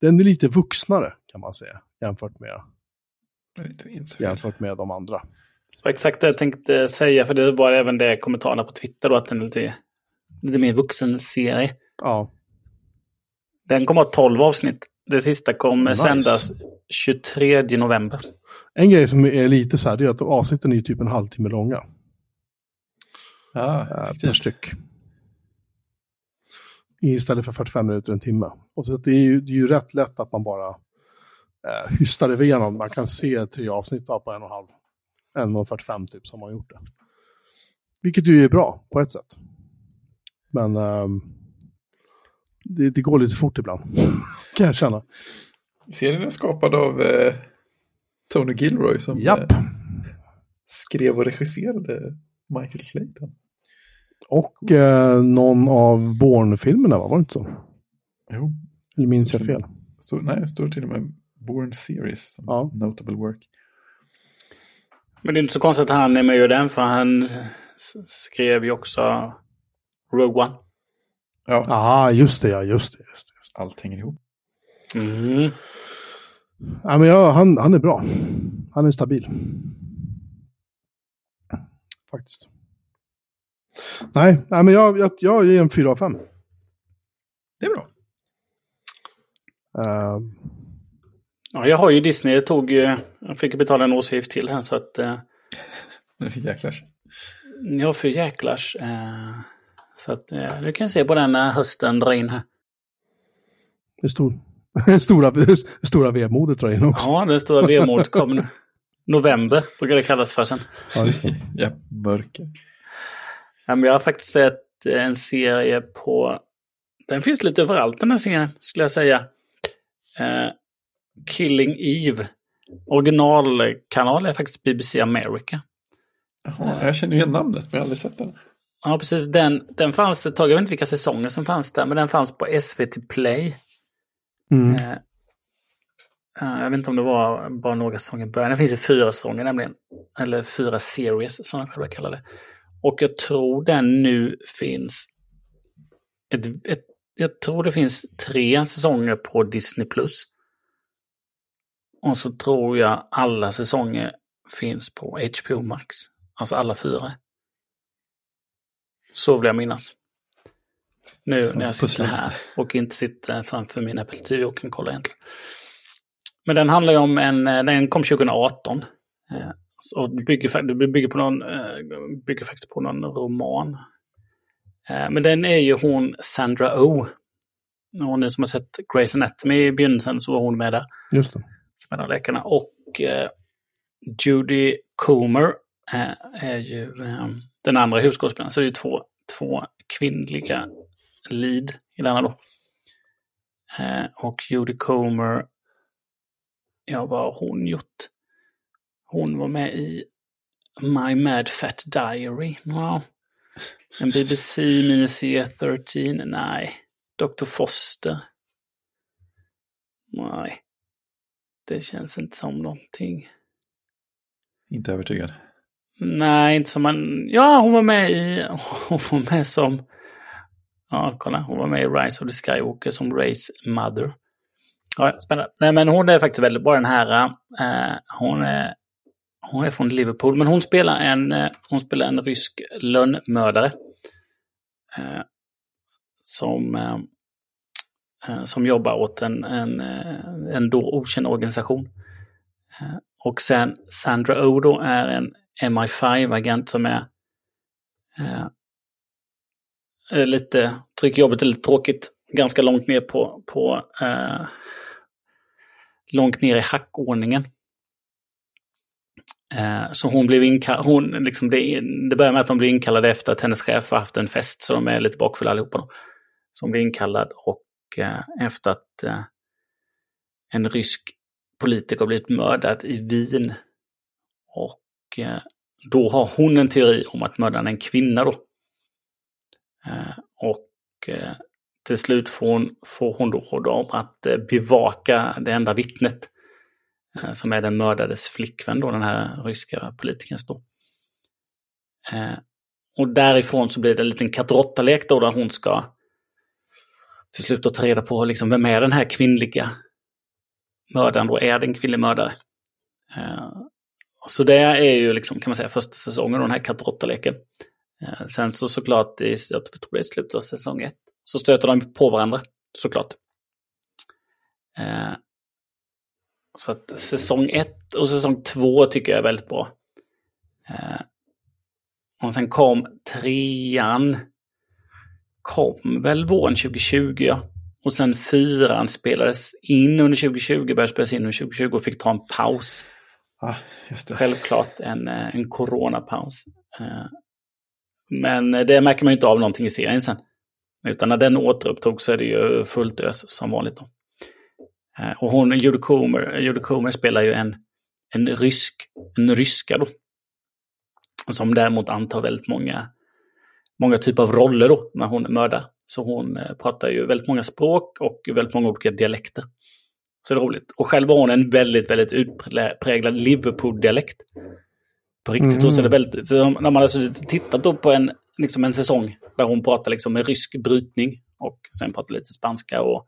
den är lite vuxnare kan man säga, jämfört med, jämfört med de andra.
Så exakt det jag tänkte säga, för det var även det kommentarerna på Twitter då, att den är lite lite mer vuxen serie.
Ja.
Den kommer ha 12 avsnitt. Det sista kommer nice. sändas 23 november.
En grej som är lite så här, det är att avsnitten är typ en halvtimme långa.
Ja,
äh, per styck. Istället för 45 minuter, en timme. Och så det är ju, det är ju rätt lätt att man bara eh, hystar igenom. Man kan se tre avsnitt på en och en halv, en och 45 typ, som man gjort det. Vilket ju är bra på ett sätt. Men um, det, det, går lite fort ibland, kan jag känna.
Serien är skapad av eh, Tony Gilroy som eh, skrev och regisserade Michael Clayton.
Och eh, någon av Bourne-filmerna, var det inte så?
Jo.
Eller minns jag fel?
Så, nej, det står till och med Bourne Series som ja. Notable Work.
Men det är inte så konstigt att han är med i den, för han skrev ju också Rogue One.
Ja, ah, just det, ja, just det. Just det, just
det. Allt hänger ihop.
Mm.
Ja, men ja, han, han är bra. Han är stabil. Faktiskt. Nej, nej men jag, jag, jag ger en 4 av 5.
Det är bra.
Uh,
ja, jag har ju Disney. Jag, tog, jag fick betala en årsavgift till här så att... Uh,
för jäklars.
Ja, för jäklars. Uh, så att uh, du kan se på den när hösten drar in här.
Det stor, stora, stora vemodet drar in också.
Ja, det stora vemodet kommer nu. November brukar det kallas för sen.
Ja, ja mörker.
Ja, men jag har faktiskt sett en serie på... Den finns lite överallt den här serien, skulle jag säga. Uh, Killing Eve. Originalkanal är faktiskt BBC America.
Jaha, jag känner igen namnet, men jag har aldrig sett den.
Ja, precis. Den, den fanns ett tag. Jag vet inte vilka säsonger som fanns där, men den fanns på SVT Play.
Mm.
Uh, jag vet inte om det var bara några säsonger i början. Det finns i fyra säsonger nämligen. Eller fyra series som de själva kallar det. Och jag tror den nu finns... Ett, ett, jag tror det finns tre säsonger på Disney+. Plus. Och så tror jag alla säsonger finns på HBO Max. Alltså alla fyra. Så vill jag minnas. Nu när jag sitter här och inte sitter framför min Apple TV och kan kolla egentligen. Men den handlar ju om en, den kom 2018. Och det bygger, bygger, på någon, bygger faktiskt på någon roman. Men den är ju hon Sandra Oh. Och ni som har sett Grey's Anatomy i begynnelsen så var hon med där.
Just det.
Som en av läkarna. Och eh, Judy Comer eh, är ju eh, den andra huvudskådespelaren. Så det är två, två kvinnliga lead i denna då. Eh, och Judy Comer, ja vad har hon gjort? Hon var med i My Mad Fat Diary. Wow. En BBC miniserie 13. Nej. Dr. Foster. Nej. Det känns inte som någonting.
Inte övertygad.
Nej, inte som man... Ja, hon var med i... Hon var med som... Ja, kolla. Hon var med i Rise of the Skywalker som Rays mother. Ja, spännande. Nej, men hon är faktiskt väldigt bra den här. Eh, hon är hon är från Liverpool, men hon spelar en, eh, hon spelar en rysk lönnmördare. Eh, som, som jobbar åt en, en, en då okänd organisation. Och sen Sandra O då är en MI5-agent som är eh, lite, tycker jobbet är lite tråkigt, ganska långt ner på, på eh, långt ner i hackordningen. Eh, så hon blev inkallad, hon, liksom det, det börjar med att de blir inkallade efter att hennes chef har haft en fest, så de är lite bakfulla allihopa. Då. Så hon blir inkallad och eh, efter att eh, en rysk politiker blivit mördad i Wien. Och och då har hon en teori om att mördaren är en kvinna då. Eh, och eh, till slut får hon, får hon då dem att bevaka det enda vittnet som är den mördades flickvän då, den här ryska politikern då. Och därifrån så blir det en liten katt lek då där hon ska till slut ta reda på liksom, vem är den här kvinnliga mördaren då? Är det en kvinnlig mördare? Så det är ju liksom, kan man säga, första säsongen av den här katt leken eh, Sen så såklart, i, jag tror det är slutet av säsong ett, så stöter de på varandra såklart. Eh, så att säsong ett och säsong två tycker jag är väldigt bra. Eh, och sen kom trean. Kom väl våren 2020 ja. Och sen fyran spelades in under 2020, började spelas in under 2020 och fick ta en paus.
Ah,
Självklart en, eh, en coronapaus. Eh, men det märker man ju inte av någonting i serien sen. Utan när den återupptogs så är det ju fullt ös som vanligt. Då. Eh, och hon, Judy Comer, Judy Comer spelar ju en, en rysk, en ryska då. Som däremot antar väldigt många, många typer av roller då när hon mördar. Så hon pratar ju väldigt många språk och väldigt många olika dialekter. Så det är roligt. Och själv har hon en väldigt, väldigt utpräglad Liverpool-dialekt. På riktigt. Mm. Så det väldigt, när man har tittat då på en, liksom en säsong där hon pratar liksom med rysk brytning och sen pratar lite spanska och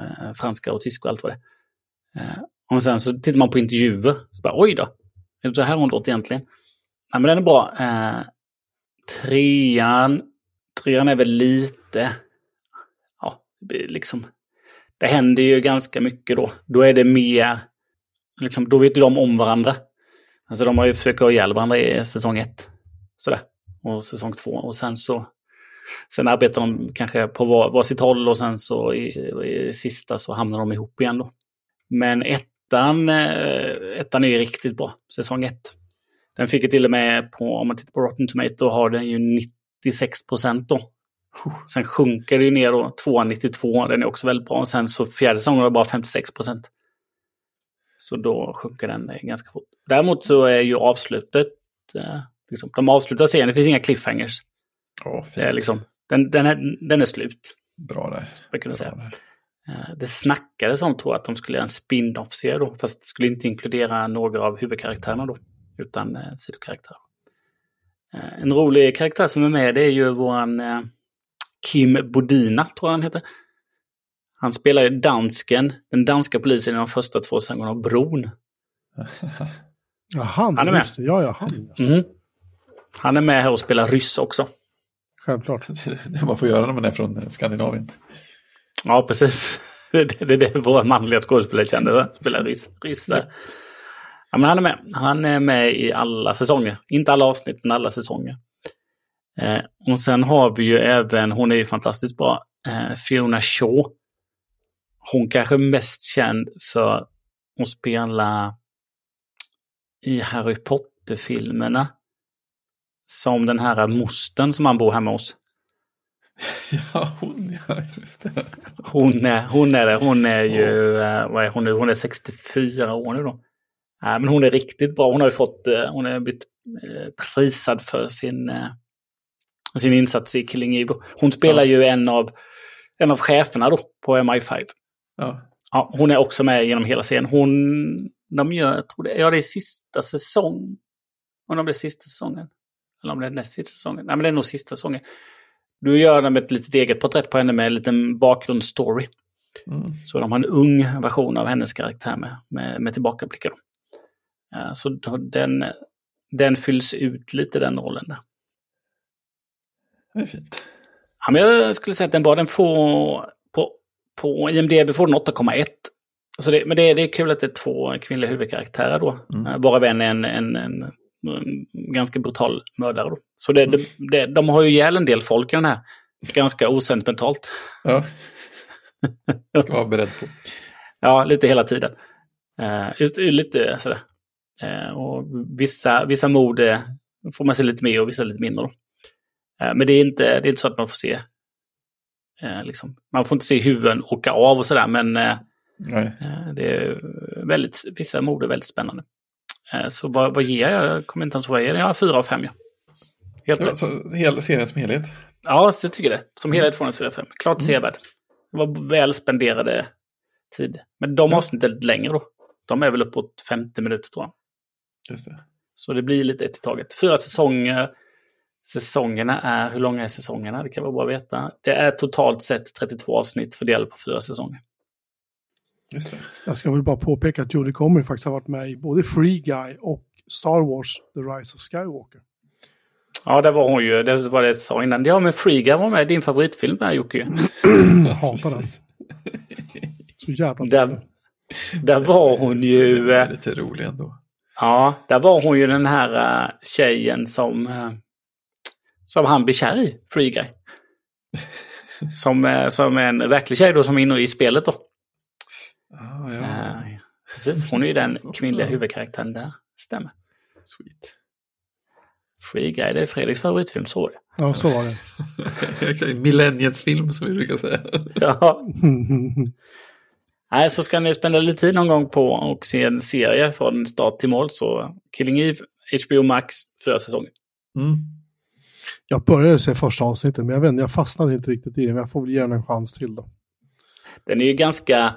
eh, franska och tyska och allt vad det eh, Och sen så tittar man på intervjuer, så bara oj då, är det så här hon låter egentligen? Nej men den är bra. Eh, trean, trean är väl lite, ja, liksom, det händer ju ganska mycket då. Då är det mer, liksom, då vet ju de om varandra. Alltså de har ju försökt ha ihjäl varandra i säsong ett. Sådär. Och säsong två. Och sen så Sen arbetar de kanske på var, var sitt håll och sen så i, i sista så hamnar de ihop igen då. Men ettan, eh, ettan är ju riktigt bra, säsong ett. Den fick ju till och med på, om man tittar på Rotten Tomato, har den ju 96 procent då. Sen sjunker det ju ner då, 292, den är också väldigt bra. Och sen så fjärde säsongen var bara 56 procent. Så då sjunker den ganska fort. Däremot så är ju avslutet, eh, liksom, de avslutar serien, det finns inga cliffhangers.
Oh,
det är liksom, den, den, är, den är slut.
Bra där.
Jag kunna säga. Där. Det snackades om tror jag, att de skulle göra en spin-off-serie då, fast det skulle inte inkludera några av huvudkaraktärerna då, utan eh, sidokaraktärer. Eh, en rolig karaktär som är med det är ju våran eh, Kim Bodina, tror jag han heter. Han spelar ju dansken, den danska polisen i de första två säsongerna av Bron.
Ja, han,
han är med.
Ja, ja, han.
Mm. Han är med här och spelar ryss också.
Självklart.
Det man får göra när man är från Skandinavien.
Ja, precis. Det är det våra manliga skådespelare känner, spelar ryss. ryss där. Ja, men han är med. Han är med i alla säsonger. Inte alla avsnitt, men alla säsonger. Eh, och sen har vi ju även, hon är ju fantastiskt bra, eh, Fiona Shaw. Hon kanske är mest känd för att spela i Harry Potter-filmerna. Som den här mostern som han bor hemma hos.
Ja, hon ja, just det.
Hon är, hon är det. Hon är ju, eh, vad är hon nu? Hon är 64 år nu då. Ja, men hon är riktigt bra. Hon har ju fått, eh, hon har blivit prisad för sin, sin insats i Killing Eve. Hon spelar ja. ju en av, en av cheferna då på MI5.
Ja.
Ja, hon är också med genom hela serien. Hon, de gör, jag tror det, ja det är sista säsong. Om det är sista säsongen. Eller om det är näst sista säsongen. Nej men det är nog sista säsongen. Du gör de ett litet eget porträtt på henne med en liten bakgrundsstory. Mm. Så de har en ung version av hennes karaktär med, med, med tillbakablickar. Så den, den fylls ut lite den rollen där.
Det är fint.
Ja, men jag skulle säga att den bara den får på, på IMDB får den 8,1. Så det, men det, det är kul att det är två kvinnliga huvudkaraktärer då. Mm. Uh, bara en, en, en, en ganska brutal mördare. Då. Så det, det, det, de har ju ihjäl en del folk i den här. Ganska osentimentalt.
Ja. Ska vara beredd på.
ja, lite hela tiden. Uh, ut, lite sådär. Uh, och vissa, vissa mord uh, får man se lite mer och vissa lite mindre. Uh, men det är, inte, det är inte så att man får se liksom, man får inte se huvuden åka av och sådär men det är väldigt, vissa mord är väldigt spännande. Eh, så vad, vad ger jag? Jag kommer inte ens ihåg vad jag ger. Jag har fyra av fem. Ja.
Helt ja, så hela serien som helhet?
Ja, så jag tycker det. Som helhet får den fyra av fem. Klart mm. sevärd. Det var väl spenderade tid. Men de ja. avsnitten är lite längre då. De är väl uppåt 50 minuter tror jag.
Just det.
Så det blir lite ett i taget. Fyra säsonger. Säsongerna är, hur långa är säsongerna? Det kan vara bra att veta. Det är totalt sett 32 avsnitt fördelat på fyra säsonger.
Just det.
Jag ska väl bara påpeka att Jodie Comer faktiskt har varit med i både Free Guy och Star Wars The Rise of Skywalker.
Ja, det var hon ju. Det var det jag sa innan. Ja, men Free Guy var med i din favoritfilm där, Jocke.
jag hatar den. Så jävla
där, där var hon ju...
Är lite rolig ändå.
Ja, där var hon ju den här uh, tjejen som, uh, som han blir kär i, Free Guy. som, uh, som en verklig tjej då som är inne i spelet då.
Ah, ja.
Uh, precis, hon är ju den kvinnliga huvudkaraktären där. Stämmer.
Sweet.
Free Guy, det är Fredriks favoritfilm, så var det.
Ja, så var det.
Millenniets film som vi brukar säga.
ja. Nej, så ska ni spendera lite tid någon gång på och se en serie från start till mål så Killing Eve, HBO Max, fyra säsonger.
Mm.
Jag började se första avsnittet men jag vet jag fastnade inte riktigt i det men jag får väl ge den en chans till då.
Den är ju ganska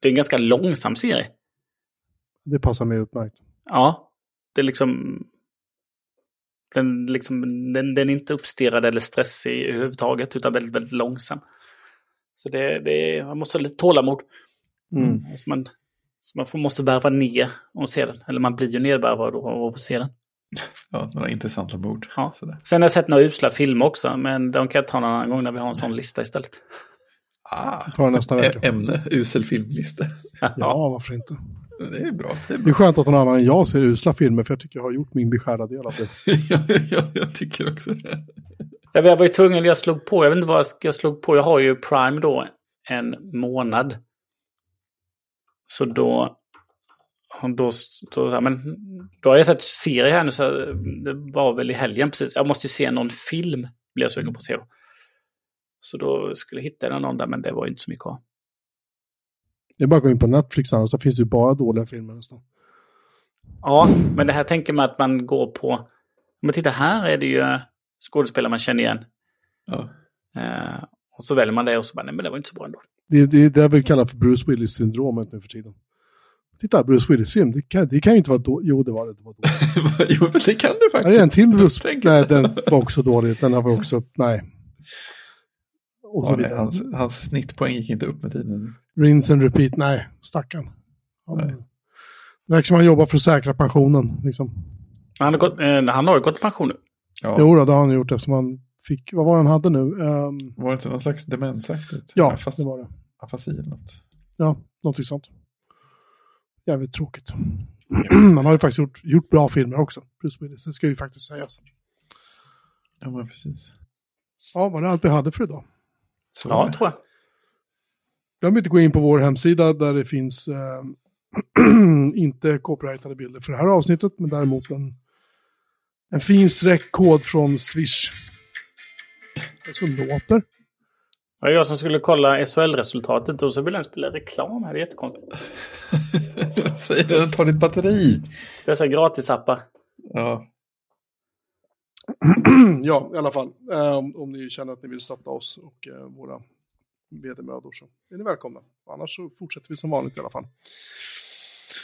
det är en ganska långsam serie.
Det passar mig utmärkt.
Ja, det är liksom... Den, liksom, den, den är inte uppstirrad eller stressig överhuvudtaget utan väldigt, väldigt långsam. Så det, det, man måste ha lite tålamod.
Mm.
Så man, så man får, måste värva ner och se den. Eller man blir ju nedvärvad av att se den.
Ja, några intressanta mord.
Ja. Sen har jag sett några usla filmer också, men de kan jag ta någon annan gång när vi har en sån lista istället.
Ah,
tar nästa vecka.
Ämne, usel filmlista.
Ja, varför inte?
Det är bra. Det är,
Det
bra.
är skönt att någon annan än jag ser usla filmer, för jag tycker jag har gjort min beskärda del av det.
ja, ja, jag tycker också det.
Jag var ju tvungen, jag slog på, jag vet inte vad jag slog på, jag har ju Prime då en månad. Så då, då, då, men, då har jag sett serie här nu, så det var väl i helgen precis. Jag måste se någon film, blir jag sugen på att se då. Så då skulle jag hitta någon där, men det var ju inte så mycket kvar.
Det är bara att gå in på Netflix annars, finns det ju bara dåliga filmer nästan.
Ja, men det här tänker man att man går på... Men titta, här är det ju skådespelare man känner igen.
Ja.
Eh, och så väljer man det och så bara, nej men det var inte så bra ändå.
Det, det är det vi kallar för Bruce Willis-syndromet nu för tiden. Titta, Bruce Willis-film, det kan, det kan ju inte vara dåligt. Jo, det var det. det, var dåligt.
jo, men det kan det faktiskt.
det är en till Bruce Nej, den var också dålig. Den var också, nej. Och så
Ja, nej, hans, hans snittpoäng gick inte upp med tiden.
Rinse and repeat, nej, stackarn. Ja,
Nej.
Det verkar som han jobbar för att säkra pensionen. Liksom.
Han har, gått, eh, han har ju gått i pension nu.
Ja.
Jo, då, det har han gjort eftersom han fick, vad var det han hade nu? Ehm,
Var det inte någon slags demensaktigt?
ja,
Afas,
det var det.
Afasi eller något.
Ja, någonting sånt. Jävligt tråkigt. Han har ju faktiskt gjort, gjort bra filmer också, Bruce Willis. Det ska ju faktiskt sägas.
Ja, men precis.
Ja, var det allt vi hade för idag?
Så
Ja, tror jag.
Glöm inte att gå in på vår hemsida där det finns eh, inte copyrightade bilder för det här avsnittet, men däremot en, en fin streckkod från Swish. Så låter.
Det var jag som skulle kolla SHL-resultatet och så ville den spela reklam här. Det är jättekonstigt.
Säg det, ta ditt batteri.
Dessa gratisappar.
Ja,
ja, i alla fall. Eh, om, ni känner att ni vill stötta oss och eh, våra vedermödor så är ni välkomna. Annars så fortsätter vi som vanligt i alla fall.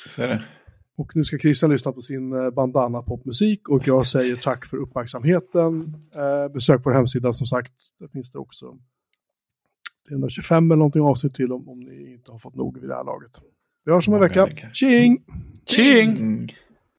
så är det.
Och nu ska Christian lyssna på sin eh, bandana popmusik och jag säger tack för uppmärksamheten. Eh, besök vår hemsida som sagt. Där finns det också 325 eller någonting avsnitt till om, om ni inte har fått nog vid det här laget. Vi hörs om en vecka. Tjing!
Tjing!
Mm.